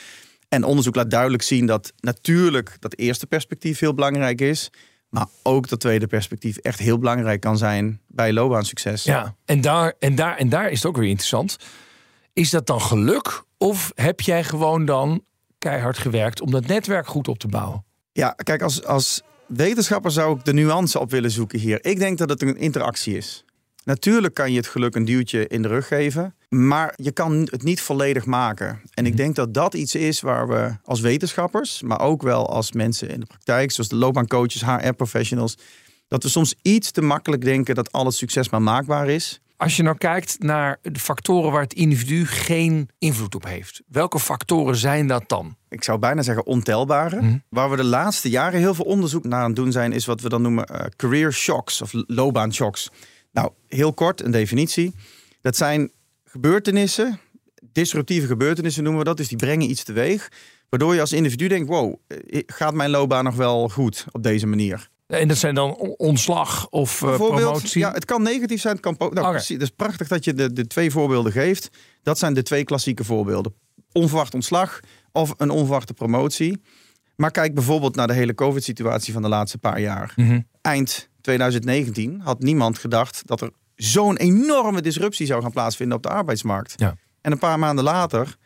En onderzoek laat duidelijk zien dat natuurlijk dat eerste perspectief heel belangrijk is. Maar ook dat tweede perspectief echt heel belangrijk kan zijn bij loopbaansucces. Ja, en daar, en, daar, en daar is het ook weer interessant. Is dat dan geluk? Of heb jij gewoon dan keihard gewerkt om dat netwerk goed op te bouwen? Ja, kijk, als, als wetenschapper zou ik de nuance op willen zoeken hier. Ik denk dat het een interactie is. Natuurlijk kan je het geluk een duwtje in de rug geven, maar je kan het niet volledig maken. En ik denk dat dat iets is waar we als wetenschappers, maar ook wel als mensen in de praktijk, zoals de loopbaancoaches, HR-professionals, dat we soms iets te makkelijk denken dat alles succes maar maakbaar is. Als je nou kijkt naar de factoren waar het individu geen invloed op heeft, welke factoren zijn dat dan? Ik zou bijna zeggen ontelbare. Waar we de laatste jaren heel veel onderzoek naar aan het doen zijn, is wat we dan noemen uh, career shocks of loopbaanshocks. Nou, heel kort een definitie. Dat zijn gebeurtenissen, disruptieve gebeurtenissen noemen we dat. Dus die brengen iets teweeg. Waardoor je als individu denkt: wow, gaat mijn loopbaan nog wel goed op deze manier? En dat zijn dan ontslag of uh, promotie? Ja, het kan negatief zijn. Het kan nou, okay. precies, het is prachtig dat je de, de twee voorbeelden geeft. Dat zijn de twee klassieke voorbeelden. Onverwacht ontslag of een onverwachte promotie. Maar kijk bijvoorbeeld naar de hele COVID-situatie van de laatste paar jaar. Mm -hmm. Eind 2019 had niemand gedacht dat er zo'n enorme disruptie zou gaan plaatsvinden op de arbeidsmarkt. Ja. En een paar maanden later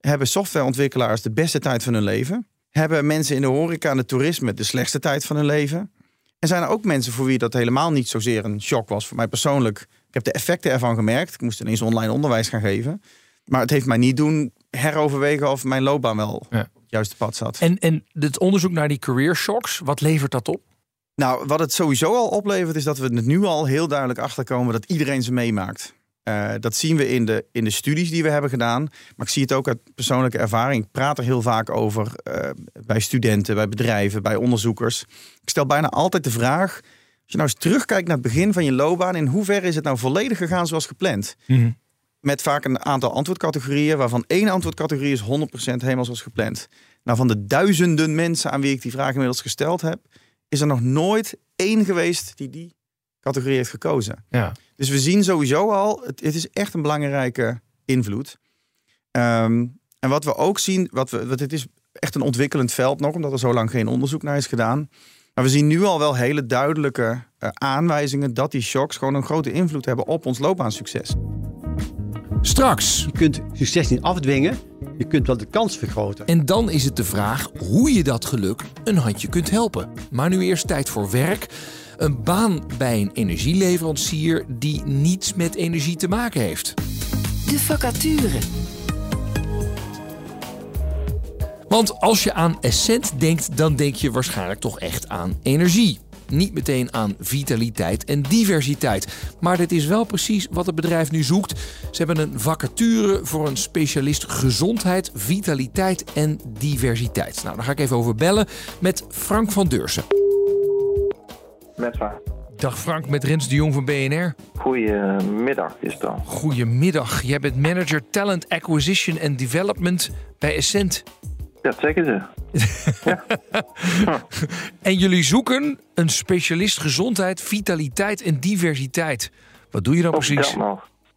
hebben softwareontwikkelaars de beste tijd van hun leven. Hebben mensen in de horeca en het toerisme de slechtste tijd van hun leven. En zijn er ook mensen voor wie dat helemaal niet zozeer een shock was. Voor mij persoonlijk, ik heb de effecten ervan gemerkt. Ik moest ineens online onderwijs gaan geven. Maar het heeft mij niet doen heroverwegen of mijn loopbaan wel ja. het juiste pad zat. En, en het onderzoek naar die career shocks, wat levert dat op? Nou, wat het sowieso al oplevert, is dat we er nu al heel duidelijk achterkomen dat iedereen ze meemaakt. Uh, dat zien we in de, in de studies die we hebben gedaan. Maar ik zie het ook uit persoonlijke ervaring. Ik praat er heel vaak over uh, bij studenten, bij bedrijven, bij onderzoekers. Ik stel bijna altijd de vraag: als je nou eens terugkijkt naar het begin van je loopbaan, in hoeverre is het nou volledig gegaan zoals gepland? Mm -hmm. Met vaak een aantal antwoordcategorieën, waarvan één antwoordcategorie is 100% helemaal zoals gepland. Nou, van de duizenden mensen aan wie ik die vraag inmiddels gesteld heb, is er nog nooit één geweest die die categorie heeft gekozen. Ja. Dus we zien sowieso al, het, het is echt een belangrijke invloed. Um, en wat we ook zien, wat we, wat het is echt een ontwikkelend veld nog, omdat er zo lang geen onderzoek naar is gedaan. Maar we zien nu al wel hele duidelijke uh, aanwijzingen dat die shocks gewoon een grote invloed hebben op ons loopbaansucces. Straks. Je kunt succes niet afdwingen, je kunt wel de kans vergroten. En dan is het de vraag hoe je dat geluk een handje kunt helpen. Maar nu eerst tijd voor werk. Een baan bij een energieleverancier die niets met energie te maken heeft. De vacature. Want als je aan Essent denkt, dan denk je waarschijnlijk toch echt aan energie. Niet meteen aan vitaliteit en diversiteit. Maar dit is wel precies wat het bedrijf nu zoekt. Ze hebben een vacature voor een specialist gezondheid, vitaliteit en diversiteit. Nou, daar ga ik even over bellen met Frank van Deursen. Met. Dag Frank, met Rens de Jong van BNR. Goedemiddag is het dan. Goedemiddag. Jij bent manager Talent Acquisition and Development bij Essent. Dat zeggen ze. ja. En jullie zoeken een specialist gezondheid, vitaliteit en diversiteit. Wat doe je dan precies?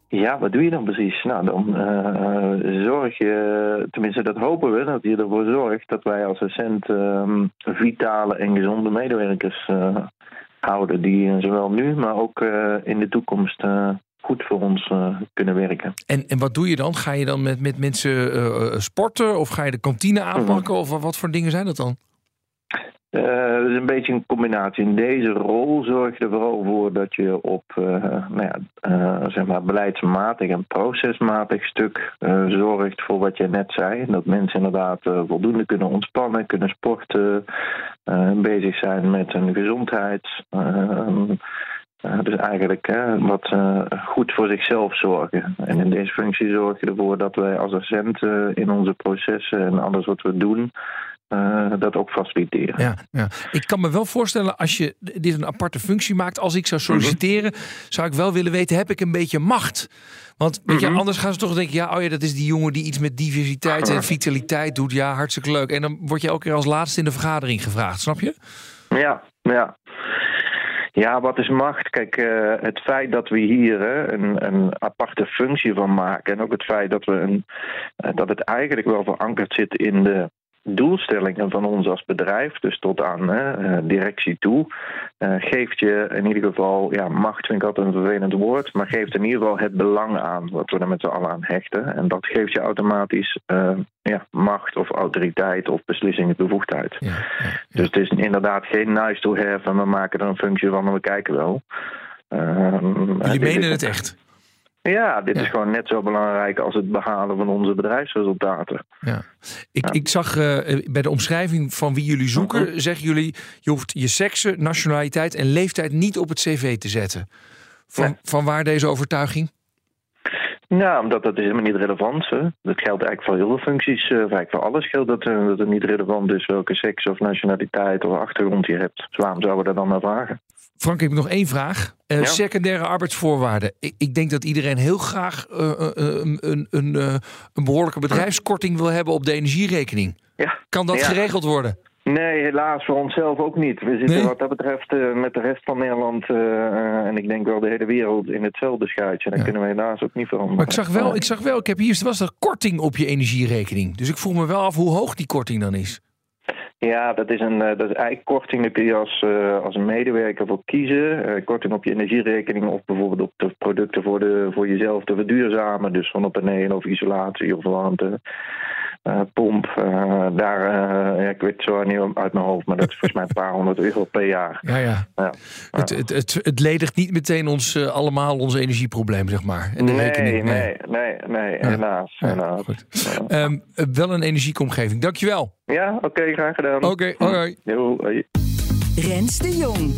Ja, wat doe je dan precies? Nou, dan uh, zorg je, tenminste dat hopen we, dat je ervoor zorgt dat wij als Essent uh, vitale en gezonde medewerkers uh, houden. Die zowel nu, maar ook uh, in de toekomst goed voor ons uh, kunnen werken. En, en wat doe je dan? Ga je dan met, met mensen uh, sporten of ga je de kantine aanpakken? Of wat voor dingen zijn dat dan? Uh, het is een beetje een combinatie. In deze rol zorg je er vooral voor dat je op nou ja, zeg maar beleidsmatig en procesmatig stuk zorgt voor wat je net zei. Dat mensen inderdaad voldoende kunnen ontspannen, kunnen sporten, bezig zijn met hun gezondheid. Uh, dus eigenlijk wat goed voor zichzelf zorgen. En in deze functie zorg je ervoor dat wij als docent in onze processen en alles wat we doen, eh, dat ook faciliteren. Ja, ja, ik kan me wel voorstellen als je dit een aparte functie maakt. Als ik zou solliciteren, zou ik wel willen weten: heb ik een beetje macht? Want weet je, Mhm. anders gaan ze toch denken: ja, oh ja, dat is die jongen die iets met diversiteit en vitaliteit doet. Ja, hartstikke leuk. En dan word je elke keer als laatste in de vergadering gevraagd, snap je? Ja, ja. Ja, wat is macht? Kijk, eh, het feit dat we hier hè, een, een aparte functie van maken. En ook het feit dat, we een, eh, dat het eigenlijk wel verankerd zit in de doelstellingen van ons als bedrijf, dus tot aan hè, eh, directie toe, eh, geeft je in ieder geval, ja, macht vind ik altijd een vervelend woord, maar geeft in ieder geval het belang aan wat we er met z'n allen aan hechten. En dat geeft je automatisch eh, ja, macht of autoriteit of beslissingsbevoegdheid. Dus het is inderdaad geen nice to have en we maken er een functie van en we kijken wel. Ehm, Jullie menen het echt. Ja, dit is gewoon net zo belangrijk als het behalen van onze bedrijfsresultaten. Ja. Ik, ik zag eh, bij de omschrijving van wie jullie zoeken, zeggen jullie: je hoeft je seksen, nationaliteit en leeftijd niet op het cv te zetten. Van, van waar deze overtuiging? Nou, omdat dat is helemaal niet relevant. Hè. Dat geldt eigenlijk voor heel veel functies. eh, eigenlijk voor alles geldt dat, eh, dat het niet relevant is welke seks of nationaliteit of achtergrond je hebt. Dus waarom zouden we dat dan naar vragen? Frank, ik heb nog één vraag. Eh, Ja. Secundaire arbeidsvoorwaarden. Ik, ik denk dat iedereen heel graag eh, eh, een, een, een, eh, een behoorlijke bedrijfskorting wil hebben op de energierekening. Ja. Kan dat Ja. geregeld worden? Nee, helaas voor onszelf ook niet. We zitten wat dat betreft met de rest van Nederland en ik denk wel de hele wereld in hetzelfde schuitje. Dat kunnen we helaas ook niet veranderen. Maar ik zag wel, ik zag wel, ik heb hier was er korting op je energierekening. Dus ik vroeg me wel af hoe hoog die korting dan is. Ja, dat is, een, eh, dat is eigenlijk korting. Daar kun je als, eh, als medewerker voor kiezen. Eh, korting op je energierekening of bijvoorbeeld op de producten voor, de, voor jezelf te verduurzamen. Dus zonnepanelen of isolatie of warmte. Eh, pomp, eh, daar, eh, ja, ik weet het zo niet uit mijn hoofd, maar dat is volgens mij een paar honderd euro per jaar. Ja, ja. Ja. Het, het, het, het ledigt niet meteen ons allemaal ons energieprobleem, zeg maar. En de nee, rekening. nee, nee, nee, helaas. helaas. Ja. Ehm, eh, wel een energieke omgeving. Dankjewel. Ja, oké, graag gedaan. Oké, hoi. Jo, hoi. Rens de Jong.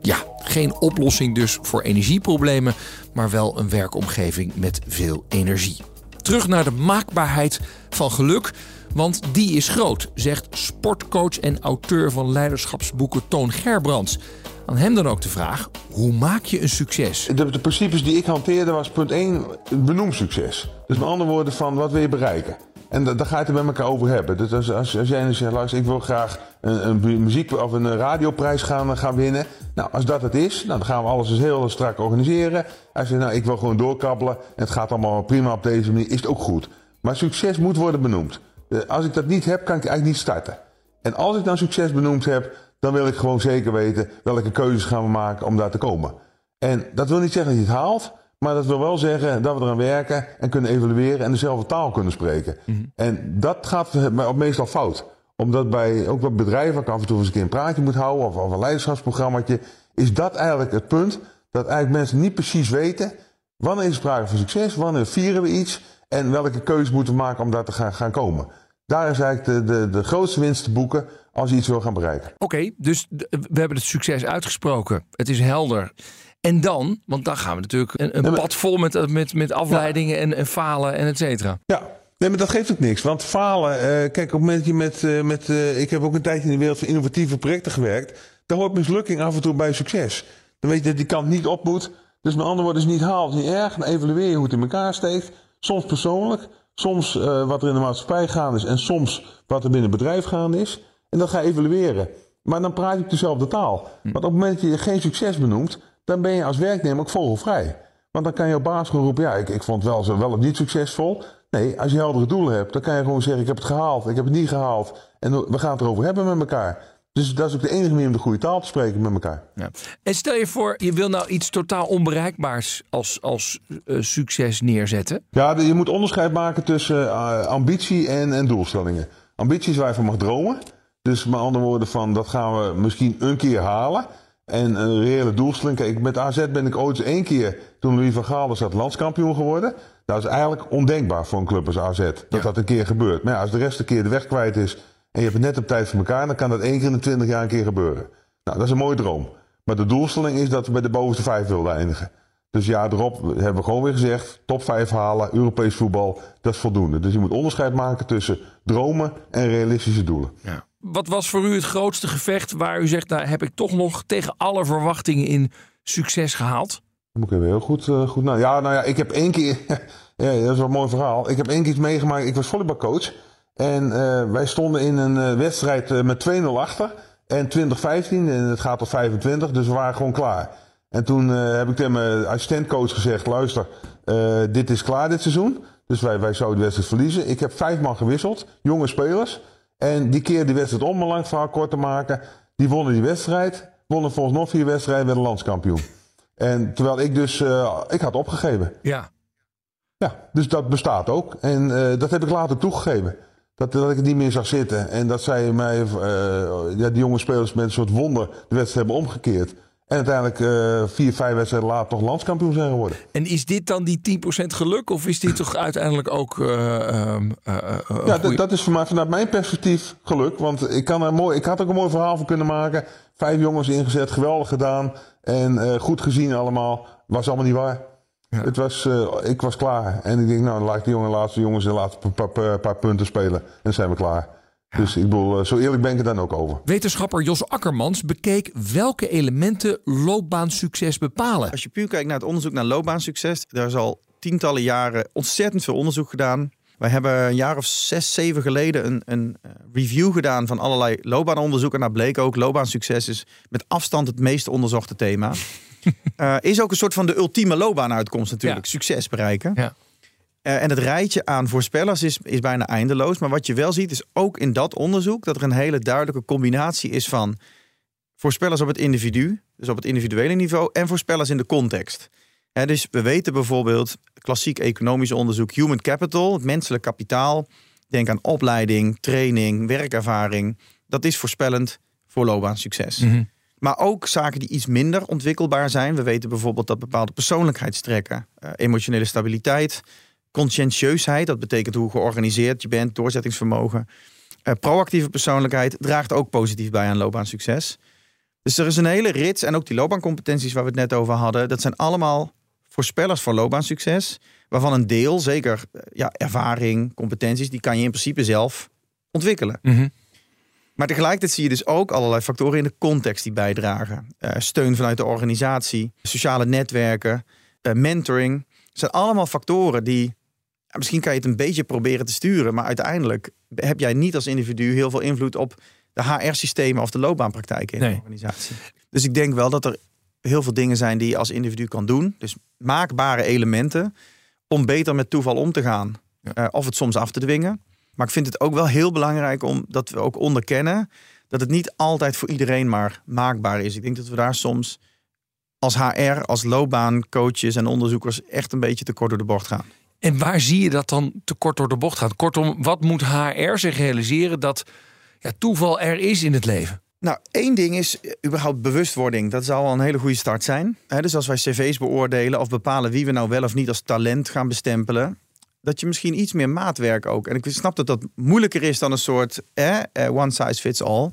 Ja, geen oplossing dus voor energieproblemen, maar wel een werkomgeving met veel energie. Terug naar de maakbaarheid van geluk, want die is groot, zegt sportcoach en auteur van leiderschapsboeken Toon Gerbrands. Aan hem dan ook de vraag: hoe maak je een succes? De, de principes die ik hanteerde was punt 1, benoem succes. Dus met andere woorden van wat wil je bereiken? En da- daar ga je het er met elkaar over hebben. Dus als, als, als jij nu zegt, luister, ik wil graag een, een mu- muziek of een radioprijs gaan, gaan winnen. Nou, als dat het is, nou, dan gaan we alles dus heel strak organiseren. Als je nou, ik wil gewoon doorkabbelen en het gaat allemaal prima op deze manier, is het ook goed. Maar succes moet worden benoemd. Eh, Als ik dat niet heb, kan ik eigenlijk niet starten. En als ik dan succes benoemd heb, dan wil ik gewoon zeker weten welke keuzes gaan we maken om daar te komen. En dat wil niet zeggen dat je het haalt, maar dat wil wel zeggen dat we eraan werken en kunnen evalueren en dezelfde taal kunnen spreken. En dat gaat ook meestal fout. Omdat bij ook bij bedrijven, ik af en toe eens een keer een praatje moet houden of, of een leiderschapsprogrammaatje, is dat eigenlijk het punt dat eigenlijk mensen niet precies weten wanneer is sprake van succes, wanneer vieren we iets en welke keuzes moeten we maken om daar te gaan, gaan komen. Daar is eigenlijk de, de, de grootste winst te boeken als je iets wil gaan bereiken. Oké, dus we hebben het succes uitgesproken. Het is helder. En dan, want dan gaan we natuurlijk een, een pad vol met, met, met afleidingen en, en falen en et cetera. Ja, nee, maar dat geeft ook niks. Want falen, eh, kijk, op het moment dat je met, eh, met eh, ik heb ook een tijdje in de wereld van innovatieve projecten gewerkt. Daar hoort mislukking af en toe bij succes. Dan weet je dat die kant niet op moet. Dus met andere woorden, is niet haalt, niet erg. Dan evalueer je hoe het in elkaar steekt. Soms persoonlijk, soms eh, wat er in de maatschappij gaande is en soms wat er binnen het bedrijf gaande is. En dat ga je evalueren. Maar dan praat je op dezelfde taal. Want op het moment dat je geen succes benoemt, dan ben je als werknemer ook vogelvrij. Want dan kan je op baas gewoon roepen, ja, ik, ik vond wel, wel of niet succesvol. Nee, als je heldere doelen hebt, dan kan je gewoon zeggen, ik heb het gehaald, ik heb het niet gehaald. En we gaan het erover hebben met elkaar. Dus dat is ook de enige manier om de goede taal te spreken met elkaar. Ja. En stel je voor, je wil nou iets totaal onbereikbaars als, als eh, succes neerzetten. Ja, je moet onderscheid maken tussen eh, ambitie en, en doelstellingen. Ambitie is waar je van mag dromen. Dus met andere woorden van, dat gaan we misschien een keer halen. En een reële doelstelling. Kijk, met AZ ben ik ooit één keer, toen Louis van Gaal was, dat landskampioen geworden. Dat is eigenlijk ondenkbaar voor een club als AZ. Dat dat een keer gebeurt. Maar ja, als de rest een keer de weg kwijt is en je hebt het net op tijd voor elkaar, dan kan dat één keer in de twintig jaar een keer gebeuren. Nou, dat is een mooie droom. Maar de doelstelling is dat we bij de bovenste vijf willen eindigen. Dus ja, erop hebben we gewoon weer gezegd: top 5 halen, Europees voetbal, dat is voldoende. Dus je moet onderscheid maken tussen dromen en realistische doelen. Ja. Wat was voor u het grootste gevecht waar u zegt, nou heb ik toch nog tegen alle verwachtingen in succes gehaald? Dan moet ik even heel goed, uh, goed nou, ja, nou ja, ik heb één keer, ja, dat is wel een mooi verhaal. Ik heb één keer iets meegemaakt. Ik was volleybalcoach en uh, wij stonden in een uh, wedstrijd met 2-0 achter en 2015 en het gaat tot 25, dus we waren gewoon klaar. En toen heb ik tegen mijn assistentcoach gezegd: luister, dit is klaar dit seizoen. Dus wij, wij zouden de wedstrijd verliezen. Ik heb vijf man gewisseld, jonge spelers. En die keer die wedstrijd om, een lang verhaal kort te maken. Die wonnen die wedstrijd. Wonnen volgens nog vier wedstrijden, werden landskampioen. En terwijl ik dus, uh, ik had opgegeven. Ja. Ja, dus dat bestaat ook. En uh, dat heb ik later toegegeven. Dat, dat ik het niet meer zag zitten. En dat zij mij, uh, ja, die jonge spelers met een soort wonder de wedstrijd hebben omgekeerd. En uiteindelijk uh, vier, vijf wedstrijden later toch landskampioen zijn geworden. En is dit dan die 10% geluk? Of is dit toch uiteindelijk ook. Uh, uh, ja, dat is voor mij vanuit mijn perspectief geluk. Want ik, kan er mooi, ik had ook een mooi verhaal van kunnen maken. Vijf jongens ingezet, geweldig gedaan. En goed gezien allemaal. Was allemaal niet waar. Ja. Het was, ik was klaar. En ik denk, nou, dan laat ik die jongen, laatste jongens de laatste paar, paar, paar punten spelen. En dan zijn we klaar. Dus ik bedoel, zo eerlijk ben ik er dan ook over. Wetenschapper Jos Akkermans bekeek welke elementen loopbaansucces bepalen. Als je puur kijkt naar het onderzoek naar loopbaansucces, daar is al tientallen jaren ontzettend veel onderzoek gedaan. Wij hebben een jaar of zes, zeven geleden een, een review gedaan van allerlei loopbaanonderzoeken. En daar bleek ook loopbaansucces is met afstand het meest onderzochte thema. uh, is ook een soort van de ultieme loopbaanuitkomst natuurlijk. Ja. Succes bereiken. Ja. Uh, en het rijtje aan voorspellers is, is bijna eindeloos. Maar wat je wel ziet is ook in dat onderzoek dat er een hele duidelijke combinatie is van voorspellers op het individu, dus op het individuele niveau, en voorspellers in de context. He, dus we weten bijvoorbeeld, klassiek economisch onderzoek, human capital, het menselijk kapitaal. Denk aan opleiding, training, werkervaring. Dat is voorspellend voor loopbaansucces. Mm -hmm. Maar ook zaken die iets minder ontwikkelbaar zijn. We weten bijvoorbeeld dat bepaalde persoonlijkheidstrekken, uh, emotionele stabiliteit, conscientieusheid, dat betekent hoe georganiseerd je bent, doorzettingsvermogen. Uh, proactieve persoonlijkheid draagt ook positief bij aan loopbaansucces. Dus er is een hele rits en ook die loopbaancompetenties waar we het net over hadden, dat zijn allemaal voorspellers voor loopbaansucces, waarvan een deel, zeker ja, ervaring, competenties, die kan je in principe zelf ontwikkelen. Mm -hmm. Maar tegelijkertijd zie je dus ook allerlei factoren in de context die bijdragen. Uh, steun vanuit de organisatie, sociale netwerken, uh, mentoring. Het zijn allemaal factoren die Misschien kan je het een beetje proberen te sturen, maar uiteindelijk heb jij niet als individu heel veel invloed op de HR-systemen of de loopbaanpraktijken in nee. de organisatie. Dus ik denk wel dat er heel veel dingen zijn die je als individu kan doen. Dus maakbare elementen om beter met toeval om te gaan. Ja. Uh, of het soms af te dwingen. Maar ik vind het ook wel heel belangrijk om dat we ook onderkennen dat het niet altijd voor iedereen maar maakbaar is. Ik denk dat we daar soms als HR, als loopbaancoaches en onderzoekers echt een beetje te kort door de bocht gaan. En waar zie je dat dan te kort door de bocht gaat? Kortom, wat moet HR zich realiseren dat ja, toeval er is in het leven? Nou, één ding is überhaupt bewustwording. Dat zou al een hele goede start zijn. Dus als wij cv's beoordelen of bepalen wie we nou wel of niet als talent gaan bestempelen, dat je misschien iets meer maatwerk ook. En ik snap dat dat moeilijker is dan een soort eh, one size fits all.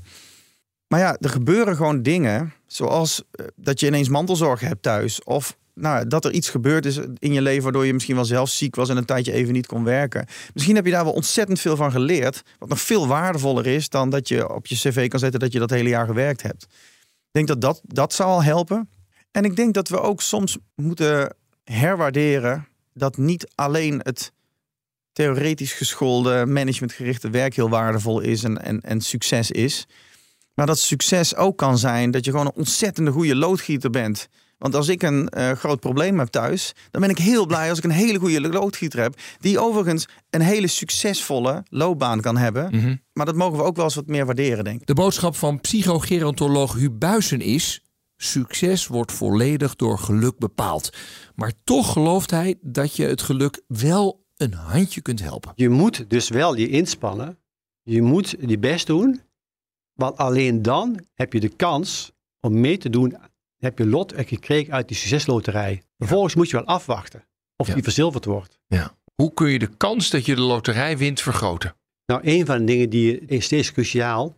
Maar ja, er gebeuren gewoon dingen, zoals dat je ineens mantelzorg hebt thuis. Of nou, dat er iets gebeurd is in je leven waardoor je misschien wel zelf ziek was en een tijdje even niet kon werken. Misschien heb je daar wel ontzettend veel van geleerd, wat nog veel waardevoller is dan dat je op je cv kan zetten dat je dat hele jaar gewerkt hebt. Ik denk dat dat, dat zou al helpen. En ik denk dat we ook soms moeten herwaarderen dat niet alleen het theoretisch geschoolde, managementgerichte werk heel waardevol is en, en, en succes is. Maar dat succes ook kan zijn dat je gewoon een ontzettende goede loodgieter bent. Want als ik een uh, groot probleem heb thuis, dan ben ik heel blij als ik een hele goede loodgieter heb. Die overigens een hele succesvolle loopbaan kan hebben. Mm -hmm. Maar dat mogen we ook wel eens wat meer waarderen, denk ik. De boodschap van psychogerontoloog Huub Buisen is... Succes wordt volledig door geluk bepaald. Maar toch gelooft hij dat je het geluk wel een handje kunt helpen. Je moet dus wel je inspannen. Je moet je best doen. Want alleen dan heb je de kans om mee te doen heb je lot gekregen uit die succesloterij. Vervolgens moet je wel afwachten of Ja. die verzilverd wordt. Ja. Hoe kun je de kans dat je de loterij wint vergroten? Nou, een van de dingen die is steeds cruciaal,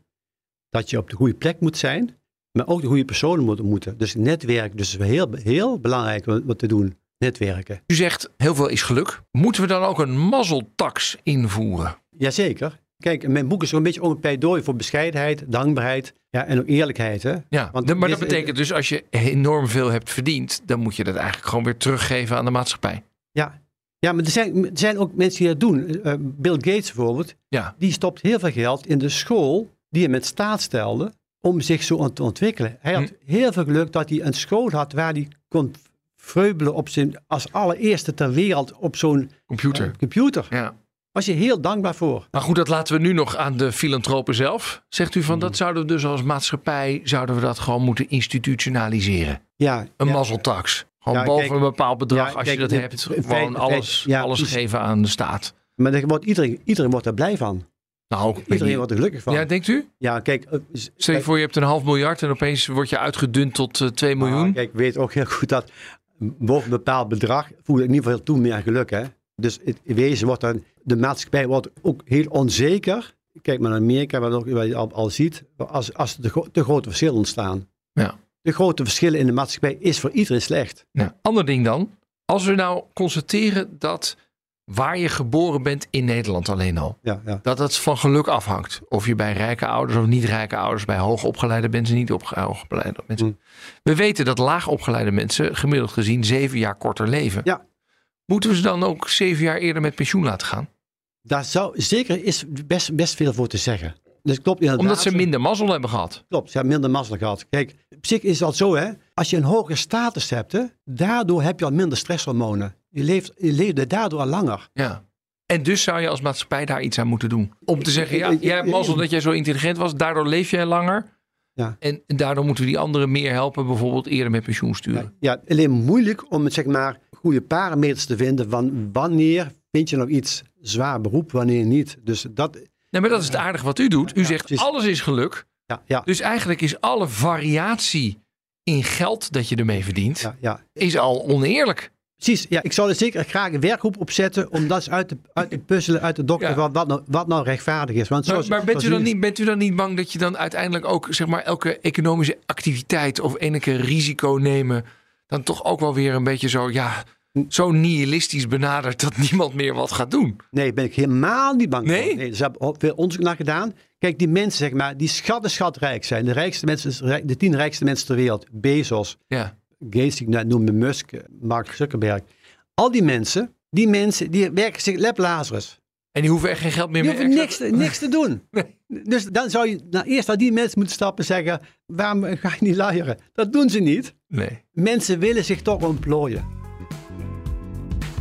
dat je op de goede plek moet zijn Maar ook de goede personen moeten ontmoeten. Dus netwerk, dus heel, heel belangrijk wat wat te doen. Netwerken. U zegt heel veel is geluk. Moeten we dan ook een mazzeltax invoeren? Jazeker. Kijk, mijn boek is ook een beetje een pleidooi voor bescheidenheid, dankbaarheid ja, en ook eerlijkheid. Hè? Ja, Want maar dat betekent dus als je enorm veel hebt verdiend, dan moet je dat eigenlijk gewoon weer teruggeven aan de maatschappij. Ja, ja maar er zijn, er zijn ook mensen die dat doen. Eh, Bill Gates bijvoorbeeld, Ja. die stopt heel veel geld in de school die hij met staat stelde om zich zo te ontwikkelen. Hij had heel veel geluk dat hij een school had waar hij kon vreubelen op zijn, als allereerste ter wereld op zo'n Computer. eh, computer. Ja. Was je heel dankbaar voor. Maar goed, dat laten we nu nog aan de filantropen zelf. Zegt u van Hmm. dat zouden we dus als maatschappij zouden we dat gewoon moeten institutionaliseren? Ja, Een ja. mazzeltax. Gewoon Ja, boven kijk, een bepaald bedrag, ja, als je dat de- hebt, gewoon alles, alles geven aan de staat. Maar wordt iedereen, iedereen wordt er blij van. Nou, Iedereen niet. wordt er gelukkig van. Ja, denkt u? Ja, kijk. eh, Stel je voor, je hebt een half miljard en opeens word je uitgedund tot eh, 2 miljoen. Ah, kijk, ik weet ook heel goed dat boven een bepaald bedrag voel ik in ieder geval toe meer geluk. Hè? Dus het, in wezen wordt dan, de maatschappij wordt ook heel onzeker. Kijk maar naar Amerika, ook, wat je al, al ziet, als, als er te, gro- te grote verschillen ontstaan. Ja. De grote verschillen in de maatschappij is voor iedereen slecht. Nou, ander ding dan. Als we nou constateren dat waar je geboren bent in Nederland alleen al, Ja, ja. dat het van geluk afhangt. Of je bij rijke ouders of niet rijke ouders, bij hoogopgeleide mensen, niet opge- hoogopgeleide mensen. Mm. We weten dat laagopgeleide mensen gemiddeld gezien zeven jaar korter leven. Ja. Moeten we ze dan ook zeven jaar eerder met pensioen laten gaan? Daar zou zeker is best, best veel voor te zeggen. Dus klopt inderdaad. Omdat ze minder mazzel hebben gehad. Klopt, ze hebben minder mazzel gehad. Kijk, op zich is het al zo, hè. Als je een hogere status hebt, hè, daardoor heb je al minder stresshormonen. Je leeft, je leeft daardoor al langer. Ja. En dus zou je als maatschappij daar iets aan moeten doen. Om te zeggen, ja, jij hebt mazzel dat jij zo intelligent was, daardoor leef jij langer. Ja. En daardoor moeten we die anderen meer helpen, bijvoorbeeld eerder met pensioen sturen. Ja, alleen moeilijk om zeg maar goede parameters te vinden van wanneer vind je nou iets zwaar beroep, wanneer niet. Dus dat, Nee, maar dat is het aardige wat u doet. U zegt precies. alles is geluk. ja, ja, Dus eigenlijk is alle variatie in geld dat je ermee verdient, ja, ja. is al oneerlijk. Precies, ja, ik zou er zeker graag een werkgroep opzetten om dat uit te, uit te puzzelen, uit te dokteren Ja. wat, wat, nou, wat nou rechtvaardig is. Want Maar, zoals, maar bent, u dan niet, bent u dan niet bang dat je dan uiteindelijk ook zeg maar, elke economische activiteit of enige risico nemen, dan toch ook wel weer een beetje zo, ja, zo nihilistisch benadert dat niemand meer wat gaat doen? Nee, ben ik helemaal niet bang Nee? voor. Nee, ze hebben veel onderzoek naar gedaan. Kijk, die mensen, zeg maar, die schatten schatrijk zijn. De rijkste mensen, de tien rijkste mensen ter wereld. Bezos, Ja. Gates, die ik net noemde, Musk, Mark Zuckerberg. Al die mensen, die mensen, die werken zich lep Lazarus. En die hoeven echt geen geld meer Die hoeven niks, te- niks te doen. Dus dan zou je nou, eerst naar die mensen moeten stappen en zeggen, waarom ga je niet luieren? Dat doen ze niet. Nee. Mensen willen zich toch ontplooien.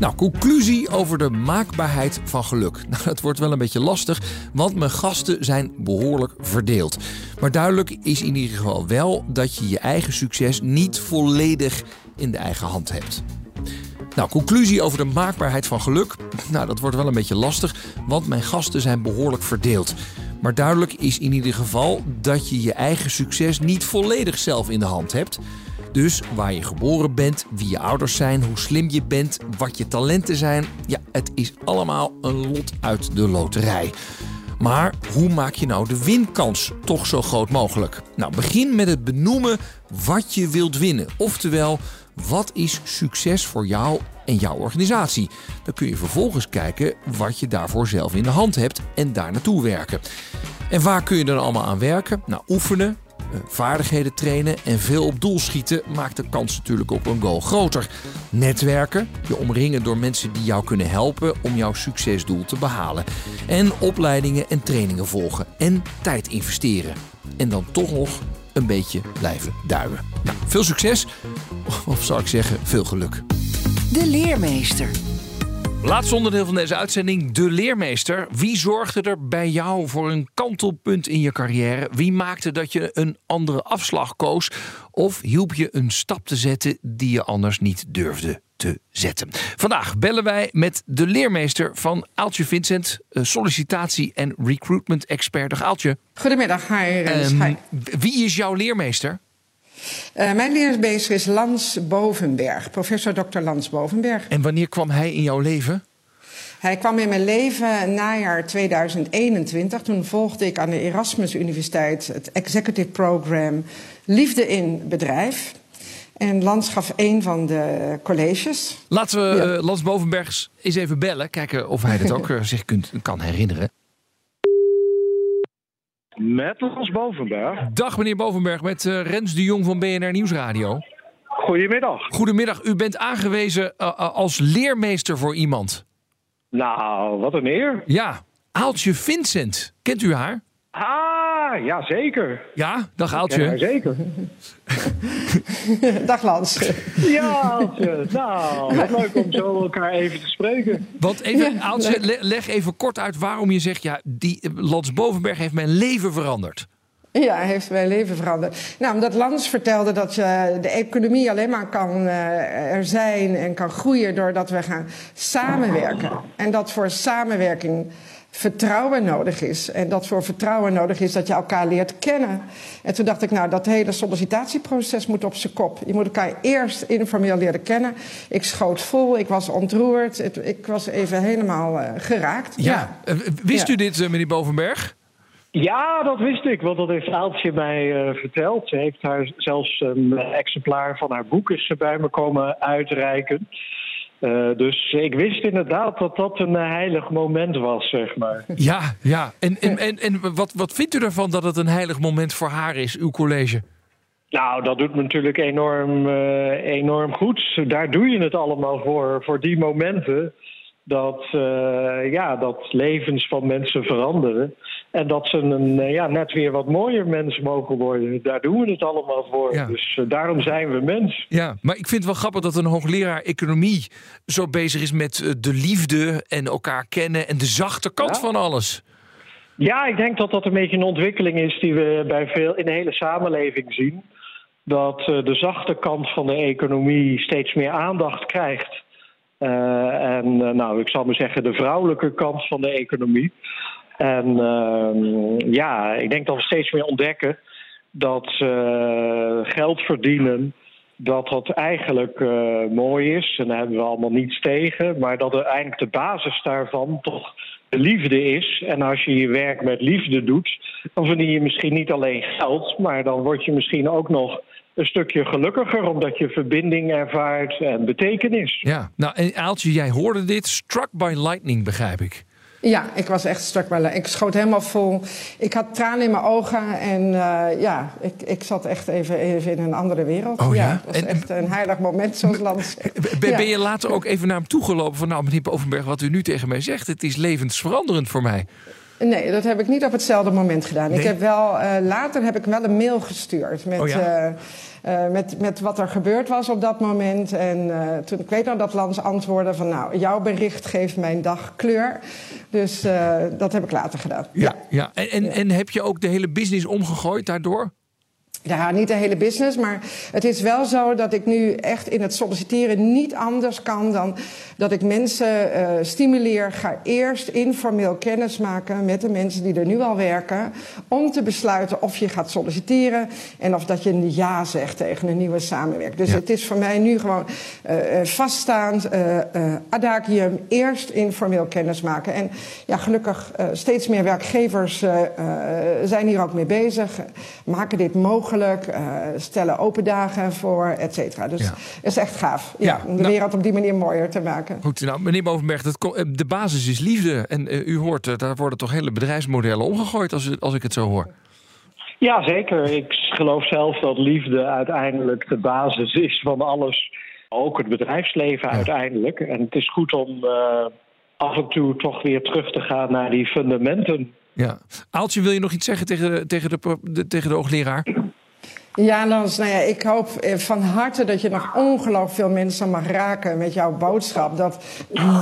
Nou, conclusie over de maakbaarheid van geluk. Nou, dat wordt wel een beetje lastig, want mijn gasten zijn behoorlijk verdeeld. Maar duidelijk is in ieder geval wel dat je je eigen succes niet volledig in de eigen hand hebt. Nou, conclusie over de maakbaarheid van geluk. Nou, dat wordt wel een beetje lastig, want mijn gasten zijn behoorlijk verdeeld. Maar duidelijk is in ieder geval dat je je eigen succes niet volledig zelf in de hand hebt. Dus waar je geboren bent, wie je ouders zijn, hoe slim je bent, wat je talenten zijn. Ja, het is allemaal een lot uit de loterij. Maar hoe maak je nou de winkans toch zo groot mogelijk? Nou, begin met het benoemen wat je wilt winnen. Oftewel, wat is succes voor jou en jouw organisatie? Dan kun je vervolgens kijken wat je daarvoor zelf in de hand hebt en daar naartoe werken. En waar kun je dan allemaal aan werken? Nou, oefenen, vaardigheden trainen en veel op doel schieten maakt de kans natuurlijk op een goal groter. Netwerken, je omringen door mensen die jou kunnen helpen om jouw succesdoel te behalen. En opleidingen en trainingen volgen en tijd investeren. En dan toch nog een beetje blijven duimen. Nou, veel succes, of zou ik zeggen, veel geluk. De leermeester. Laatste onderdeel van deze uitzending, de leermeester. Wie zorgde er bij jou voor een kantelpunt in je carrière? Wie maakte dat je een andere afslag koos? Of hielp je een stap te zetten die je anders niet durfde te zetten? Vandaag bellen wij met de leermeester van Aaltje Vincent, eh, sollicitatie- en recruitment expert. Dag Aaltje. Goedemiddag, hi. Ehm, Hi. wie is jouw leermeester? Eh, mijn leermeester is Lans Bovenberg, professor Dr. Lans Bovenberg. En wanneer kwam hij in jouw leven? Hij kwam in mijn leven najaar 2021. Toen volgde ik aan de Erasmus Universiteit het executive program Liefde in Bedrijf. En Lans gaf een van de colleges. Laten we ja. Lans Bovenbergs eens even bellen. Kijken of hij dit ook zich kunt, kan herinneren. Met Lans Bovenberg. Dag meneer Bovenberg, met uh, Rens de Jong van BNR Nieuwsradio. Goedemiddag. Goedemiddag, u bent aangewezen uh, als leermeester voor iemand. Nou, wat een eer. Ja, Aaltje Vincent. Kent u haar? Ah, ja zeker. Ja, dag Aaltje. Ja, zeker. dag Lans. Ja, Aaltje. Nou, wat leuk om zo elkaar even te spreken. Want even, Aaltje, le leg even kort uit waarom je zegt... ja, die Lans Bovenberg heeft mijn leven veranderd. Ja, heeft mijn leven veranderd. Nou, omdat Lans vertelde dat je de economie alleen maar kan uh, er zijn en kan groeien doordat we gaan samenwerken. En dat voor samenwerking vertrouwen nodig is. En dat voor vertrouwen nodig is dat je elkaar leert kennen. En toen dacht ik, nou, dat hele sollicitatieproces moet op zijn kop. Je moet elkaar eerst informeel leren kennen. Ik schoot vol, ik was ontroerd, het, ik was even helemaal uh, geraakt. Ja, ja. wist ja. u dit, uh, meneer Bovenberg? Ja, dat wist ik, want dat heeft Aaltje mij uh, verteld. Ze heeft haar zelfs een exemplaar van haar boek is ze bij me komen uitreiken. Uh, dus ik wist inderdaad dat dat een heilig moment was, zeg maar. Ja, ja. En, en, en, en wat, wat vindt u ervan dat het een heilig moment voor haar is, uw college? Nou, dat doet me natuurlijk enorm, uh, enorm goed. Daar doe je het allemaal voor, voor die momenten. Dat, uh, ja, dat levens van mensen veranderen. En dat ze een, ja, net weer wat mooier mens mogen worden. Daar doen we het allemaal voor. Ja. Dus uh, daarom zijn we mens. Ja, maar ik vind het wel grappig dat een hoogleraar economie zo bezig is met uh, de liefde en elkaar kennen en de zachte kant ja. van alles. Ja, ik denk dat dat een beetje een ontwikkeling is die we bij veel in de hele samenleving zien. Dat uh, de zachte kant van de economie steeds meer aandacht krijgt. En nou, ik zal maar zeggen, de vrouwelijke kant van de economie. En uh, ja, ik denk dat we steeds meer ontdekken dat uh, geld verdienen, dat dat eigenlijk uh, mooi is. En daar hebben we allemaal niets tegen. Maar dat uiteindelijk de basis daarvan toch de liefde is. En als je je werk met liefde doet, dan verdien je misschien niet alleen geld, maar dan word je misschien ook nog een stukje gelukkiger, omdat je verbinding ervaart en betekenis. Ja, nou en Aaltje, jij hoorde dit, struck by lightning, begrijp ik. Ja, ik was echt by lightning. Ik schoot helemaal vol. Ik had tranen in mijn ogen en uh, ja, ik, ik zat echt even, even in een andere wereld. Oh ja? ja dat was en, echt een heilig moment, zoals Lans. Ben, ja. ben je later ook even naar hem toegelopen van, nou meneer Bovenberg, wat u nu tegen mij zegt, het is levensveranderend voor mij? Nee, dat heb ik niet op hetzelfde moment gedaan. Nee? Ik heb wel, uh, later heb ik wel een mail gestuurd met, oh ja? uh, uh, met, met wat er gebeurd was op dat moment. En toen, ik weet nog dat Lans antwoordde van... nou, jouw bericht geeft mijn dag kleur. Dus dat heb ik later gedaan. Ja, ja. En, en, ja. en heb je ook de hele business omgegooid daardoor? Ja, niet de hele business, maar het is wel zo dat ik nu echt in het solliciteren niet anders kan dan dat ik mensen uh, stimuleer. Ga eerst informeel kennis maken met de mensen die er nu al werken. Om te besluiten of je gaat solliciteren en of dat je een ja zegt tegen een nieuwe samenwerking. Dus ja. het is voor mij nu gewoon uh, vaststaand, uh, adagium, eerst informeel kennis maken. En ja, gelukkig steeds meer werkgevers zijn hier ook mee bezig, maken dit mogelijk. Uh, stellen open dagen voor, et cetera. Dus ja. het is echt gaaf. Ja, ja om de nou, wereld op die manier mooier te maken. Goed, nou, meneer Bovenberg, dat, de basis is liefde. En uh, u hoort, uh, daar worden toch hele bedrijfsmodellen omgegooid, als, als ik het zo hoor. Ja, zeker. Ik geloof zelf dat liefde uiteindelijk de basis is van alles. Ook het bedrijfsleven ja. uiteindelijk. En het is goed om af en toe toch weer terug te gaan naar die fundamenten. Ja. Aaltje, wil je nog iets zeggen tegen de, tegen de, de, tegen de hoogleraar? Ja, Lans, nou ja, ik hoop van harte dat je nog ongelooflijk veel mensen mag raken met jouw boodschap. Dat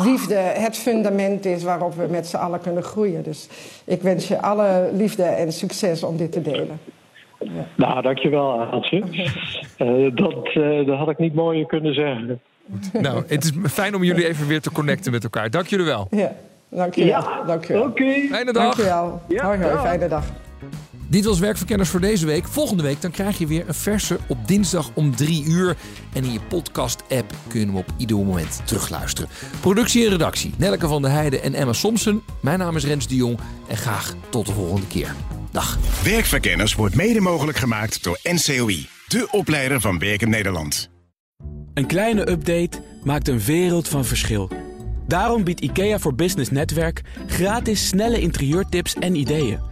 liefde het fundament is waarop we met z'n allen kunnen groeien. Dus ik wens je alle liefde en succes om dit te delen. Ja. Nou, dankjewel, Aaltje. uh, dat, uh, dat had ik niet mooier kunnen zeggen. Nou, het is fijn om jullie even weer te connecten met elkaar. Dank jullie wel. Ja, dank je wel. Ja, dank je wel. Oké. Okay. Fijne dag. Dank je wel. Ja, hoi, hoi, fijne dag. Dit was Werkverkenners voor deze week. Volgende week dan krijg je weer een verse op dinsdag om 3 uur. En in je podcast-app kun je hem op ieder moment terugluisteren. Productie en redactie Nelke van der Heijden en Emma Somsen. Mijn naam is Rens de Jong en graag tot de volgende keer. Dag. Werkverkenners wordt mede mogelijk gemaakt door NCOI, de opleider van Werken Nederland. Een kleine update maakt een wereld van verschil. Daarom biedt IKEA voor Business Netwerk gratis snelle interieurtips en ideeën.